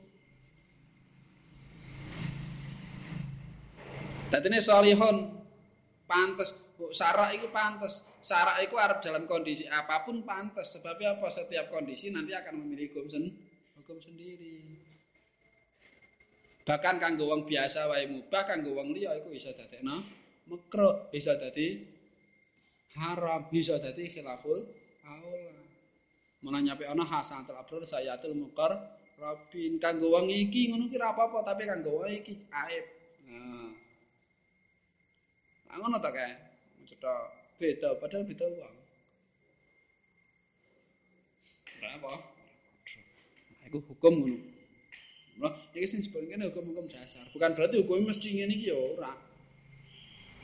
Dadine salihun pantes. Sarak itu pantes. Sarak itu arep dalam kondisi apapun pantes. Sebabnya apa? Setiap kondisi nanti akan memiliki hukum, sen hukum sendiri. Bahkan kanggo wong biasa wae mubah, kanggo wong liya iku bisa dadekno makruh, bisa dadi haram, bisa dadi khilaful aula. Mulane nyampe ana hasanatul abrar sayatul muqar rabin kanggo wong iki ngono ki apa-apa, tapi kanggo wong iki aib. Nah, ngono ta kae. Cetha beda padahal beda uang. Ora apa? Iku hukum ngono. Lah, iki sing sebenarnya hukum-hukum dasar. Bukan berarti hukum mesti ngene iki ya ora.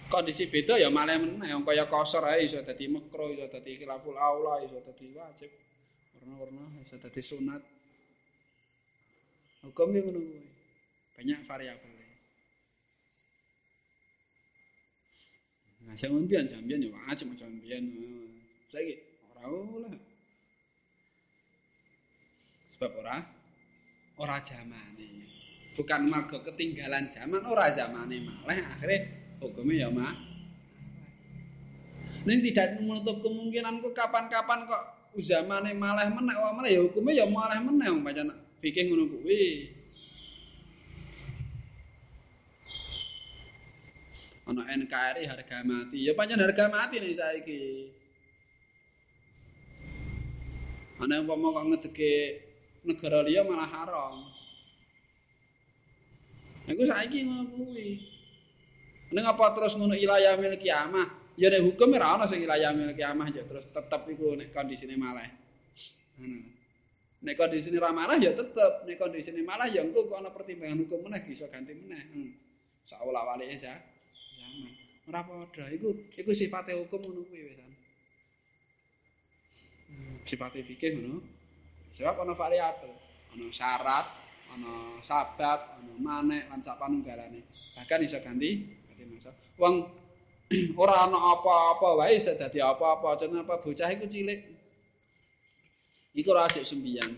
Kondisi beda ya malah meneh kaya kosor ae iso dadi makro, iso dadi khilaful aula, iso dadi wajib. warna-warna bisa dadi sunat. Hukum ki ngono. Banyak variabel. Biyen zaman biyen ya wajib zaman biyen. Saiki ora oleh. Sebab ora ora zamane. Bukan marga ketinggalan zaman, ora zamane malah akhirnya hukumnya ya mah. Ning tidak menutup kemungkinan kok kapan-kapan kok zamane malah meneh wae malah ya hukumnya ya malah meneh wong pancen fikih ngono. Ana NKRI harga mati. Ya pancen harga mati nih saiki. Ana umpama kok ngedeke negara liya malah haram. Iku saiki ngono kuwi. Ning apa terus ngono ilayah mil kiamah? Ya nek hukum ora ana sing ilayah mil kiamah ya terus tetep iku nek kondisine malah. Ngono. Nek kondisine ra malah ya tetep, nek kondisine malah ya engko kok ana pertimbangan hukum meneh bisa ganti meneh. Hmm. Saolah-wale ya zaman. Ora padha. Iku iku sifate hukum ngono kuwi wis. Hmm. Sifate fikih ngono. Sebab ana variabel, ana syarat, ana sabab, ana manek lan sapanunggalane. Bahkan iso ganti ganti masa. Wong ora ana apa-apa wae iso dadi apa-apa. Jeneng apa bocah iku cilik. Iku ora ajek sembiang.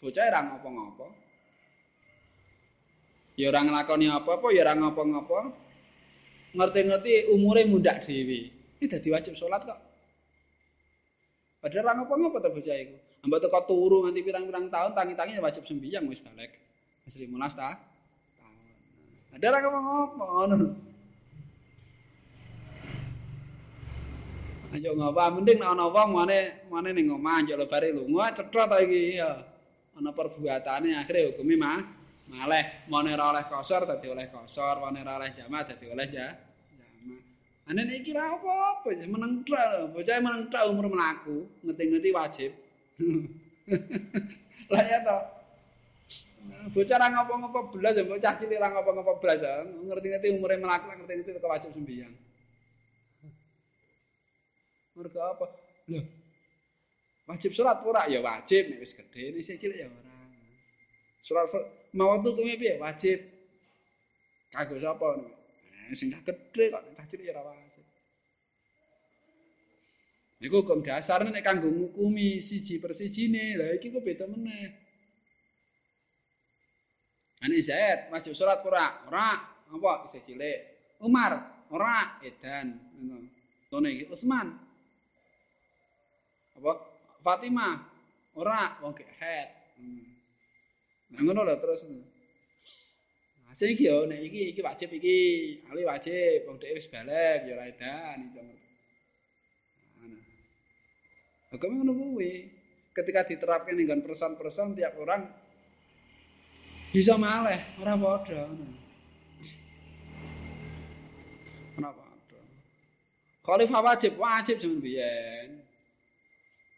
Bocah ora ngopo-ngopo. Ya ora nglakoni apa-apa, ya ora ngopo-ngopo. Ngerti-ngerti umure mundak dhewe. Ini dadi wajib salat kok. Padahal ora ngopo-ngopo ta bocah iku. Ambek teko turu nganti pirang-pirang tahun tangi-tangi wajib sembiang wis balik. Wis 15 ta. Ada ngopo-ngopo ngono. Ayo ngapa mending ana wong mane mane ning omah njok lebare lunga cetha ta iki ya. Ana perbuatane akhire hukumi mah maleh mane ora oleh kosor dadi oleh kosor, mane ora oleh jamak dadi oleh ja. Jamak. Ane nek iki ra apa-apa, meneng tok, bocah meneng tok umur mlaku, ngerti-ngerti wajib. Lah ya toh. Bocah ra ngopo-ngopo blas, bocah cilik ra ngopo-ngopo blas, ngerti-ngerti umure mlaku, ngerti-ngerti teko wajib sembahyang. Mergo apa? Lho. Wajib salat ora ya wajib nek wis gedhe, nek isih cilik ya ora. Salat mau tuh kuwi piye? Wajib. Kanggo sapa? Sing gedhe kok nek cilik ya ora wajib. Iku hukum dasar nek kanggo ngukumi siji persijine. Lah iki kok beda meneh. Ani Zaid wajib salat ora? Ora. Apa isih cilik? Umar ora edan ngono. Tone iki Utsman apa Fatimah ora wong gek head hmm. nah ngono lho terus nah sing iki yo nek iki iki wajib iki. Ali wajib wong dhewe wis balik ya ora edan iso. Ngerti hukum ngono kuwi? Ketika diterapkan dengan persen-persen tiap orang bisa maleh ora padha. Padha. Khalifah wajib wajib jaman biyen.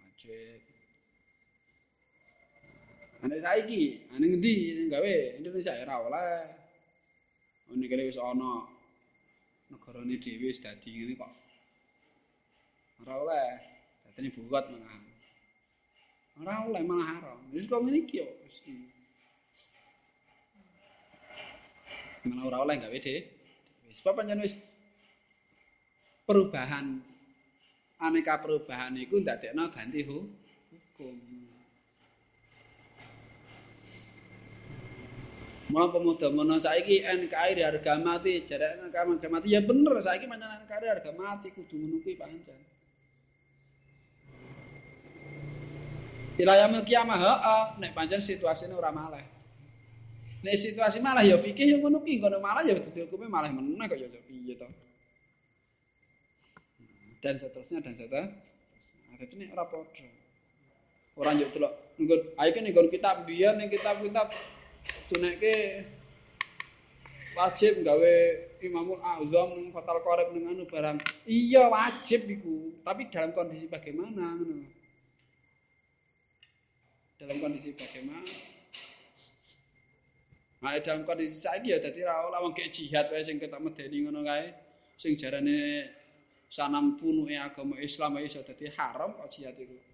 Wajib. Ane saiki, ane ngendi gawe Indonesia ora oleh. Kene wis ana negarane dhewe wis dadi ngene kok. Ora oleh. Dadi buat malah. Ora oleh malah haram. Wis kok ngene iki yo wis. Malah ora oleh gawe dhewe. Wis pancen wis perubahan aneka perubahan iku ndadekno ganti hukum. Mula pemuda mono saiki NKRI harga mati, jarak NKRI harga mati. Ya bener, saiki pancen NKRI harga mati kudu ngono kuwi. Wilayah kiamah heeh, nek pancen situasine ora maleh. Nek situasi malah ya fikih ya ngono kuwi, malah ya dadi hukume malah meneh kok ya piye to. dan seterusnya dan seterusnya. Jadi ini ora padha. Ora njuk delok nggon kitab biyen ning kitab-kitab junekke wajib gawe Imamul Azam Fatal Qorib ning anu barang. Iya wajib iku, tapi dalam kondisi bagaimana ngono. Dalam kondisi bagaimana? Nah, dalam kondisi saiki ya dadi ra ora wong jihad wae sing ketok medeni ngono kae. Sing jarane sanam punuhe agama Islam iso dadi haram kok jihad iku.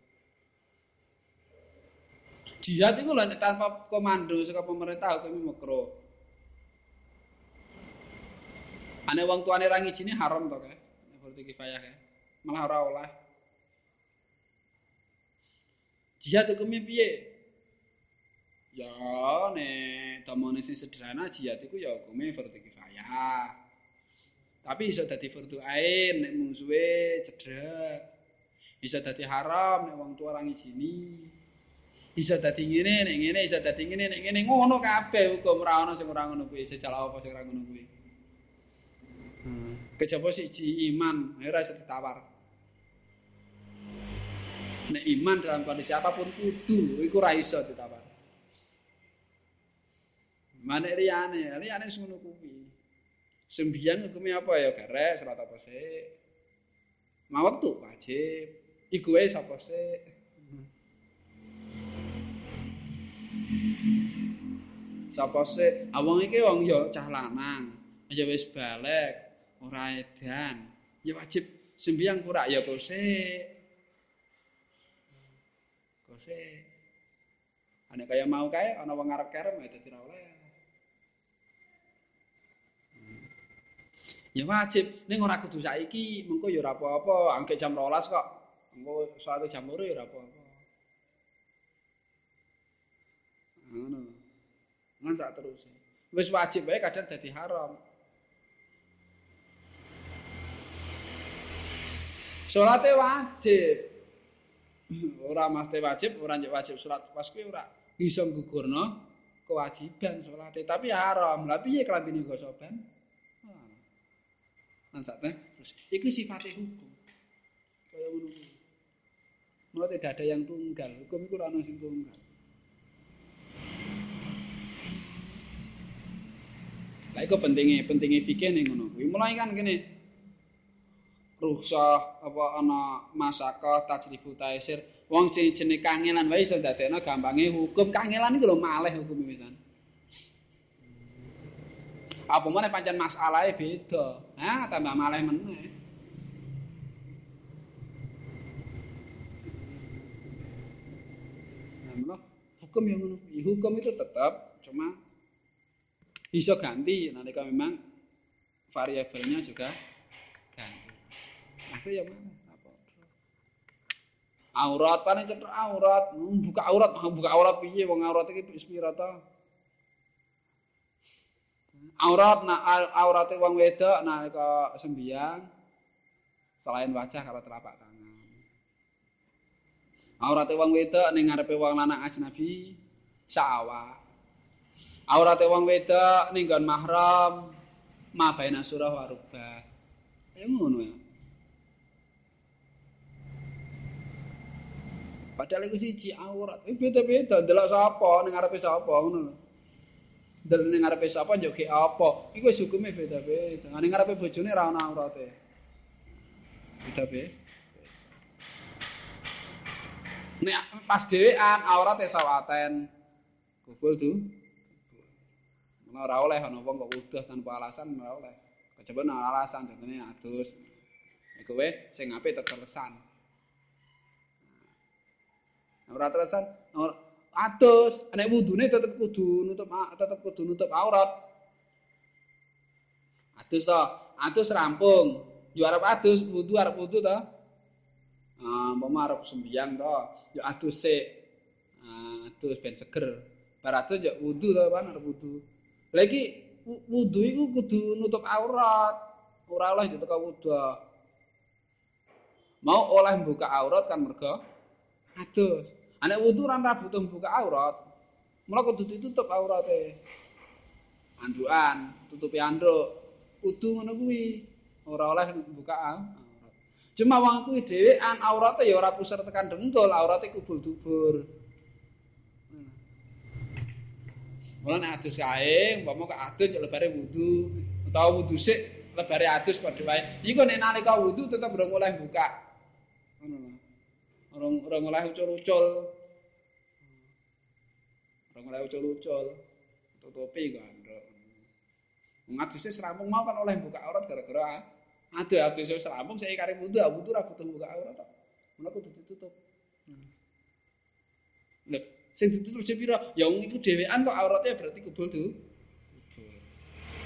Jihad itu lho tanpa komando saka pemerintah hukum makro. Ane wong tuane ra ngijini haram to kae. Fardu kifayah kae. Malah ora oleh. Jihad hukumnya piye? Ya nek tamane sing sederhana jihad iku ya hukume fardu kifayah. Tapi iso dadi fardu ain nek mungsuhe cedhek. Iso dadi haram nek wong tua ra ngijini. Iso dadi ngene nek ngene iso dadi ngene nek ngene ngono kabeh hukum ora ana sing ora ngono kuwi sejala apa sing ora ngono kuwi. Hmm. Kejaba siji iman, ora iso ditawar. Nek iman dalam kondisi apapun kudu iku ora iso ditawar. Manek liyane, liyane sing ngono kuwi. Sembiyan hukumnya apa ya garek salat apa sih? Mawak wajib. Iku wae sapa sih? Sapa sih? Awang iki wong ya cah lanang, ya wis balik, ora edan. Ya wajib sembiang pura ya. Kok sih. Ana kaya mau kae ana wong ngarep kerem ya dadi oleh. Ya wajib, ning ora kudu saiki, mengko ya ora apa-apa, angke jam 12 kok. Engko suatu jam loro ya apa-apa. Ngono. Ngan sak terus. Wis wajib wae kadang dadi haram. Salate wajib. Ora mesti wajib, ora njek wajib salat pas kuwi ora bisa nggugurno kewajiban salate, tapi haram. Lah piye klambine go soban? Ngan sak teh. Terus iki sifate hukum. Kaya ngono kuwi. Mulai tidak ada yang tunggal, hukum itu ora ono sing tunggal. Lah iku pentinge, pentinge fikih ning ngono kuwi. Mulai kan kene rukhsah apa ana masaka tajribu taisir. Wong sing jenenge kangelan wae iso dadekno gampange hukum. Kangelan iku lho malih hukum pisan. Apa meneh pancen masalahe beda. Ha, tambah malih meneh. Hukum yang ngono Hukum itu tetap cuma bisa ganti nalika memang variabelnya juga ganti. Akhirnya mana? Aurat paling cetok aurat, hmm, buka aurat, buka aurat piye wong aurat iki pira ta? Aurat nah aurate wong wedok nalika sembiang selain wajah kalau telapak tangan. Aurate wong wedok ning ngarepe wong lanang ajnabi sawah. Aurate wong wedok ning nggon mahram ma baina surah wa rubah. Ngono ya. Padahal iku siji aurat. Iki beda-beda ndelok sapa ning ngarepe sapa ngono lho. Ndelok ning ngarepe sapa njoge apa. Iku wis hukume beda-beda. Ning ngarepe bojone ra ono aurate. Beda-beda. Nek pas dhewean aurate sawaten. Kubul tuh. Ora oleh ana wong kok udah tanpa alasan ora oleh. Kejaba ana alasan contohnya adus. Iku wae sing apik tertelesan. Ora terusan adus, nek wudune tetep kudu nutup tetep kudu nutup aurat. Adus to, adus rampung. Yo arep adus wudu arep wudu to. Ah, umpama arep sembiang to, yo adus sik. Ah, adus ben seger. Bar adus yo wudu to, pan arep wudu. Lagi wudu iku kudu nutup aurat. Ora oleh diteka wudu. Mau oleh buka aurat kan mergo adus. Anak wudu ora butuh buka aurat. Mula kudu ditutup aurate. Andukan, tutupi anduk. Kudu ngono kuwi. Ora oleh buka aurat. Cuma wong kuwi dhewean aurate ya ora pusar tekan dengkul, aurate kubul-dubur. Mula nek adus kae, umpama kok adus ya lebare wudu, utawa wudu sik lebare adus padha wae. Iku nek nalika wudu tetep ora oleh buka. Ngono. Ora ora oleh ucul-ucul. Ora oleh ucul-ucul. Tutupi kok androk. Ngaduse serampung mau kan oleh buka aurat gara-gara ada adus serampung saya kare wudu, wudu ora butuh buka aurat. Mula kudu ditutup. Lho, Sing ditutup sing pira? Ya wong iku dhewean kok aurate berarti kubul tuh.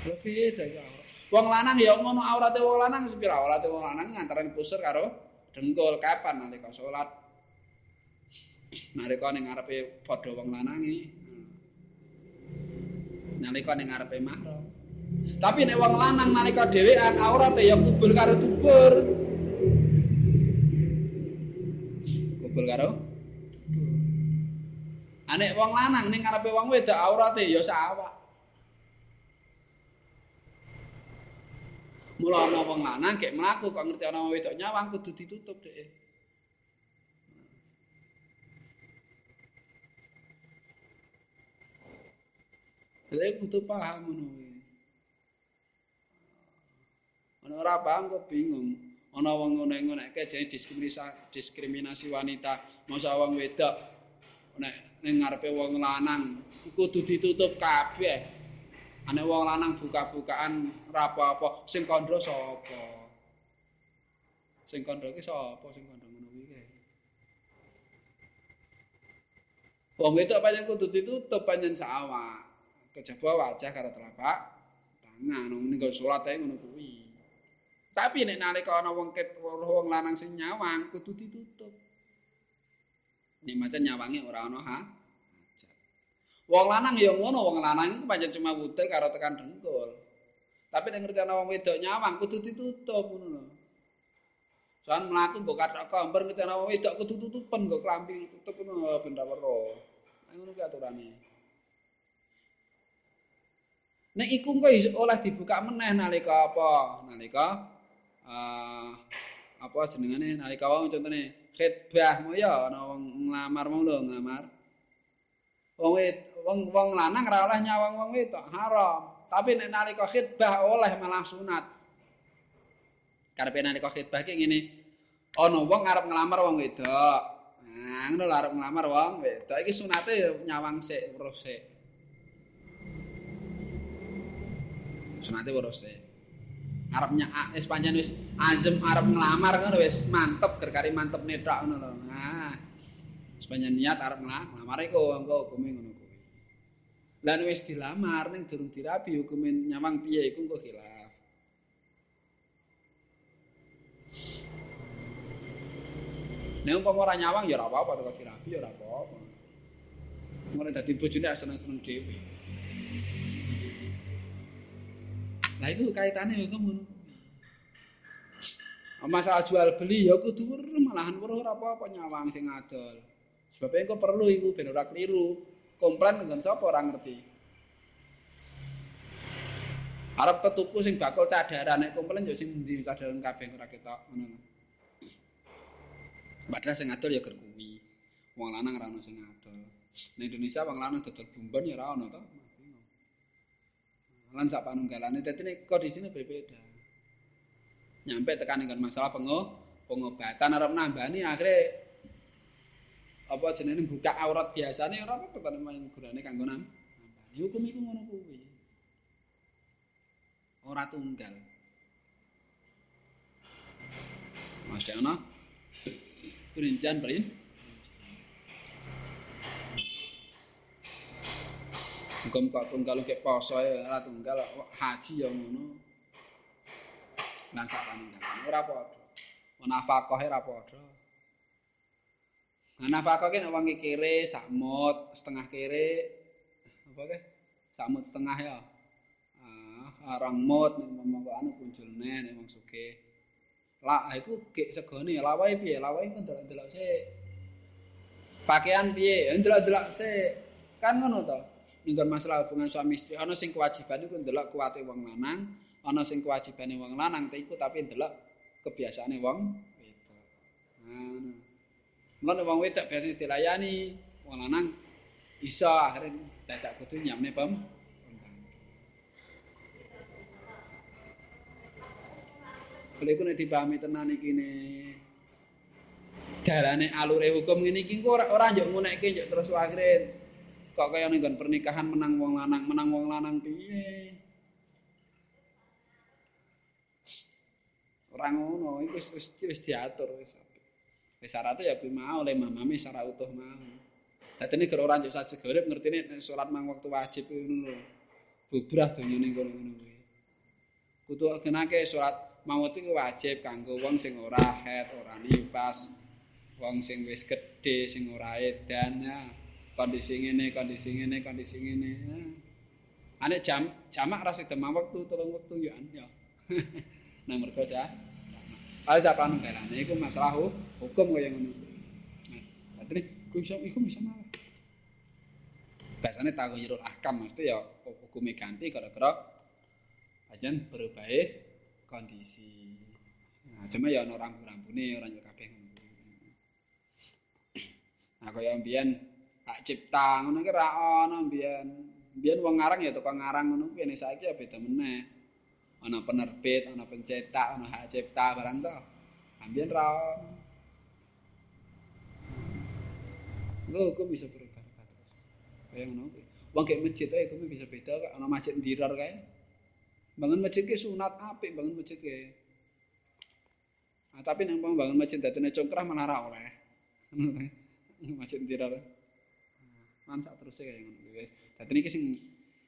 Kubul. Beda ya. Wong lanang ya ngono aurate wong lanang sepira? Aurate wong lanang ngantarane pusur karo dengkul kapan nalika salat. Nalika ning ngarepe padha wong lanange. Nalika ning ngarepe mahram. Tapi nek wong lanang nalika dhewean aurate ya kubul karo dubur. Kubul karo Anek wong lanang ning ngarepe wong wedok aurate ya sawak. Mula ana wong lanang kek mlaku kok ngerti ana wong wedok nyawang kudu ditutup dhek. Lha kudu paham ngono kuwi. Ana ora paham kok bingung. Ana wong ngono-ngonoke jenenge diskriminasi diskriminasi wanita. Masa wong wedok nek ning ngarepe wong lanang kudu ditutup kabeh. Ane wong lanang buka-bukaan ora apa-apa, sing kandha sapa? Sing kandha ki sapa sing kandha ngono kuwi Wong wedok pancen kudu ditutup pancen sawak. Kejaba wajah karo telapak tangan nggo salat ae ngono kuwi. Tapi nek nalika ana wong ket wong lanang sing nyawang kudu ditutup. Nek macam nyawange ora ana ha. Wong lanang ya ngono, wong lanang iku pancen cuma wudel karo tekan dengkul. Tapi nek ngerti ana wong wedok nyawang kudu ditutup ngono lho. Soan mlaku nggo kathok komber ngerti ana wong wedok kudu tutupen nggo klambi tutup ngono ben ra weruh. Ngono ki aturane. Nek iku engko oleh dibuka meneh nalika apa? Nalika uh, apa jenengane nalika wong contone khitbah mo ya ana wong nglamar mau lho nglamar. Wong wong wong lanang ora oleh nyawang wong wedok haram. Tapi nek nalika khitbah oleh malah sunat. Karepe nalika khitbah ki ngene. Ana wong arep nglamar wong wedok. Nah, ngono lho arep nglamar wong wedok. Iki sunate ya nyawang sik terus sik. Sunate terus sik. Arep nyak wis pancen wis azem arep nglamar ngono wis mantep gerkari mantep netok ngono lho. Nah. Wis niat arep nglamar iku engko hukume ngono. Lan wis dilamar ning durung dirabi hukum nyawang piye iku kok khilaf. Nek umpama ora nyawang ya ora apa-apa kok dirabi ya ora apa-apa. Mulai dadi bojone seneng-seneng dhewe. Lah itu kaitannya hukum ngono. Masalah jual beli ya kudu malahan weruh ora apa-apa nyawang sing adol. Sebab engko perlu iku ben ora keliru. komplain dengan sapa orang ngerti. Arab tetuku sing bakal cadaran nek komplain yo sing ndi cadaran kabeh ora ketok ngono. Padahal sing adol ya ger kuwi. Wong lanang ora ono sing adol. Indonesia wong lanang dodol bumbon ya ora ono to. Lan sak panunggalane dadi nek kondisine berbeda. Nyampe tekan dengan masalah pengo pengobatan arep nambani akhirnya apa jenenge buka aurat biasane ora apa-apa gunane kanggo nang. Hukum iku ngono kuwi. Ora tunggal. Mas ana perincian perin. Hukum kok tunggal ke poso ora tunggal haji ya ngono. Lan sak panunggal ora padha. Nafkah ora padha. Ki nek wong kere sakmut, setengah kere apa ke? Sakmut setengah ya. Ah, arang mut nek momong kok anu punjulne nek wong sugih. Lah, iku gek segone lawahe piye? Lawahe kok delok-delok sik. Pakaian piye? Delok-delok sik. Kan ngono to. Ning masalah hubungan suami istri ana sing kewajiban iku ndelok kuwate wong lanang, ana sing kewajibane wong lanang iku tapi ndelok kebiasaane wong wedok. Mulane wong wedok biasane dilayani, wong lanang iso akhire dadak kudu nyamne pem. Oleh ku nek dipahami tenan iki ne. Darane alure hukum ngene iki ora ora njuk ngunekke njuk terus akhire kok kaya ning pernikahan menang wong lanang, menang wong lanang piye? Ora ngono, iku wis wis diatur wis. Wis syaratnya ya kuwi mau oleh mamame secara utuh mau. Dadene gara ora njuk sajeg urip ngertine nek salat mang wektu wajib ngono lho. Bubrah donyane kono ngono kuwi. Kudu genake salat mawet iku wajib kanggo wong sing ora haid, ora nifas, wong sing wis gedhe, sing ora edan. Ya. Kondisi ngene, kondisi ngene, kondisi ngene. Ya. Ane jam jamak ra sida mang wektu telung wektu yo ya. Nah mergo ya. Kalau siapa nunggalane iku masalah hukum kaya ngono. Nah, dadi iku bisa malah. Biasanya tahu nyirul ahkam mesti ya hukumnya ganti gara-gara ajan berubah kondisi. Nah, cuma ya ana rambu-rambune ora yo kabeh ngono. Nah, kaya mbiyen hak cipta ngono ki ra ana mbiyen. Mbiyen wong ngarang ya tukang ngarang ngono kuwi saiki ya beda meneh. Ana penerbit, ana pencetak, ana hak cipta barang to. Mbiyen ra Lho, hukum bisa berubah terus. Kaya ngono kuwi. Wong kayak masjid ae hukumnya bisa beda kok ana masjid ndirar kae. Bangun masjid ke sunat apik bangun masjid ke. Nah, tapi nek bangun masjid datene congkrah malah ra oleh. masjid ndirar. Man sak terus kaya ngono wis. Dadi iki sing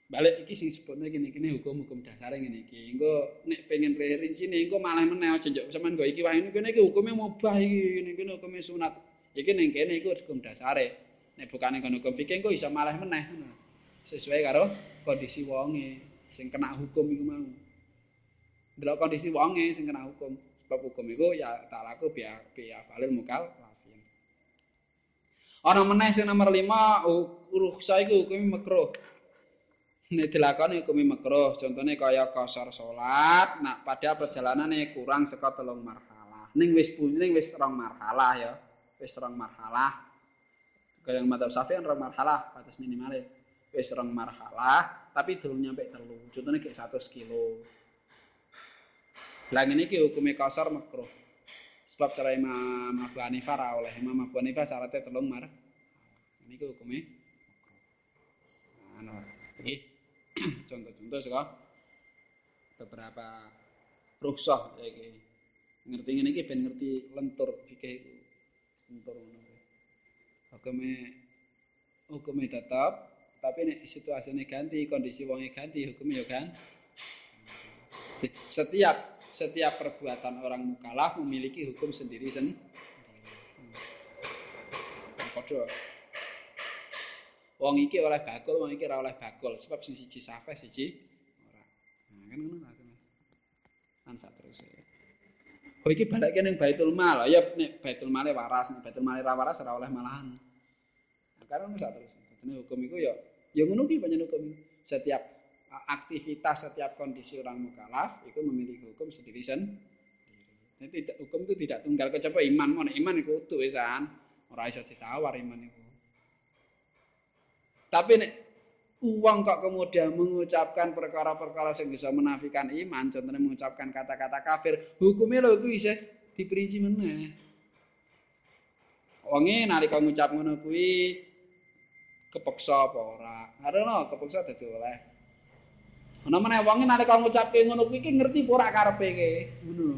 balik iki sing sebutne gini-gini hukum-hukum dasar ngene iki. Engko nek pengen rincine engko malah meneh aja njok sampean go iki wae kene iki hukume mubah iki ngene-ngene hukume sunat. Iki ning kene iku hukum dasare. Nek bukane kon hukum fikih engko iso malah meneh ngono. Sesuai karo kondisi wonge sing kena hukum iku mau. Delok kondisi wonge sing kena hukum. Sebab hukum iku ya tak laku biya biya valil mukal. Ana meneh sing nomor 5 rukhsah iku hukume makruh. Nek dilakoni hukume makruh, contone kaya kosor salat, nak pada perjalanane kurang saka telung marhalah. Ning wis ning wis rong marhalah ya. Wis rong marhalah. Kaya yang madzhab Syafi'i rong marhalah batas minimal. Wis rong marhalah, tapi durung nyampe telu. Contohnya kayak 100 kilo. Lah ngene iki hukume kasar makruh. Sebab cara Imam Abu Hanifah ra oleh. Imam Abu Hanifah syaratnya telung mar. Hukume makruh. Anu, iki contoh-contoh saka beberapa rukhsah ya iki. Ngerti ngene iki ben ngerti lentur fikih iku. Lentur ngono. Hukume hukume tetap tapi nek situasine ganti, kondisi wonge ganti, hukum ya kan. Setiap setiap perbuatan orang mukallaf memiliki hukum sendiri sendiri. Padha. Wong iki oleh bakul, wong iki ora oleh bakul, sebab sing siji safeh siji ora. Nah, kan ngono kan. Kan sak terus. Oh iki balake ning Baitul Mal. Ya nek Baitul Male waras, nek Baitul Male ra waras ora oleh malahan. Nah, karena sak terus. Dene hukum iku ya Ya ngono panjenengan hukum. Setiap aktivitas, setiap kondisi orang mukallaf itu memiliki hukum sendiri sendiri. Tidak hukum itu tidak tunggal kecuali iman. Mau iman itu utuh esan. Ora iso ditawar iman itu. Tapi nek uang kok kemudian mengucapkan perkara-perkara yang bisa menafikan iman, contohnya mengucapkan kata-kata kafir, hukumnya lho kuwi isih diperinci meneh. Wonge nalika ngucap ngono kuwi kepeksa apa ora. Arono kepeksa dadi oleh. Ana meneh wong nalika ngucapke ngono kuwi ngerti apa ora karepe iki. Ngono.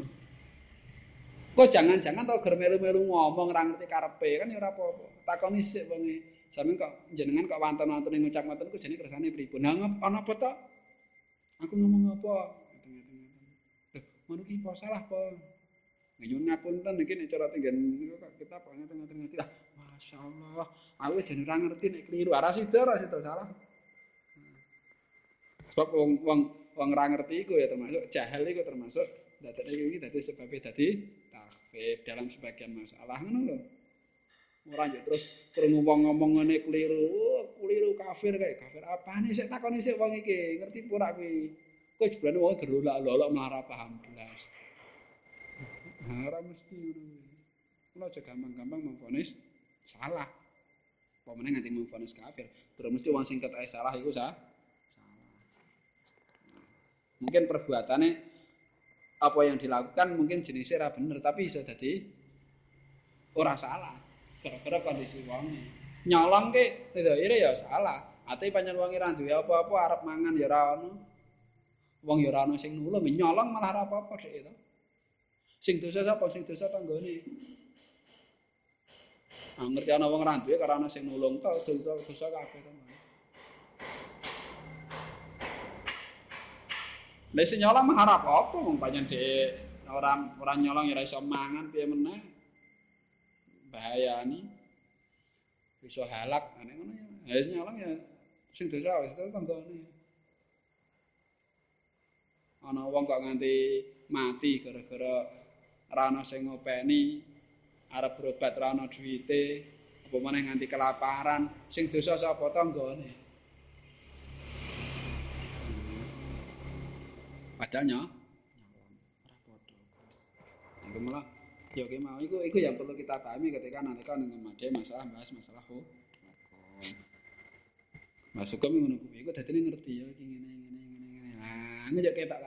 Kok jangan-jangan tau ger melu-melu ngomong ora ngerti karepe kan ya ora apa-apa. Takoni sik wonge. Sampeyan kok jenengan kok wonten-wonten ngucap ngoten ku jane kersane pripun? Nah ana apa to? Aku ngomong apa? Lho, ngono ki apa salah apa? Nyuwun ngapunten iki nek cara tenggen kita kok ngeten-ngeten lah. Masyaallah, aku jan ora ngerti nek kliru. Ora sida, ora sida salah. Sebab wong wong wong ora ngerti iku ya termasuk jahil iku termasuk dadane iki dadi sebabé dadi takfir dalam sebagian masalah ngono lho. Ora yo terus krungu wong ngomong ngene kliru, oh, kliru kafir kayak kafir apane sik takoni sik wong iki, ngerti pura kuwi. Kok jebulane wong gerolak-lolok malah paham blas. Ora mesti ngono. Kula aja gampang-gampang memfonis salah. Meneh nganti memfonis kafir. Terus mesti wong sing ketoke salah iku sah. Mungkin perbuatannya apa yang dilakukan mungkin jenisnya ora bener tapi bisa jadi ora salah. Gara-gara kondisi wonge. Nyolong ke, itu ya salah. Ate pancen wong ora duwe apa-apa arep mangan ya ora ono. Wong ya ono sing nulung, nyolong malah apa-apa sik itu. Sing dosa sapa? Sing dosa. Nah, ngerti ana wong ra duwe karo ana sing nulung to dosa kabeh to. Lah sing nyolong mengharap apa wong pancen dhek ora ora nyolong ya iso mangan piye meneh. Bahayani. Bisa halak ngene ngono ya. Ya sing nyolong ya sing dosa wis itu tanggane. Ana wong kok nganti mati gara-gara ra ana sing ngopeni arep berobat ra ana duwite apa meneh nganti kelaparan sing dosa sapa tanggane padha iku malah ya ki mau. Iku iku yang perlu kita pahami ketika nalika ning made masalah bahas masalah hukum Mas hukum ngono kuwi iku dadine ngerti ya iki ngene ngene ngene ngene. Nah, ngejak ketak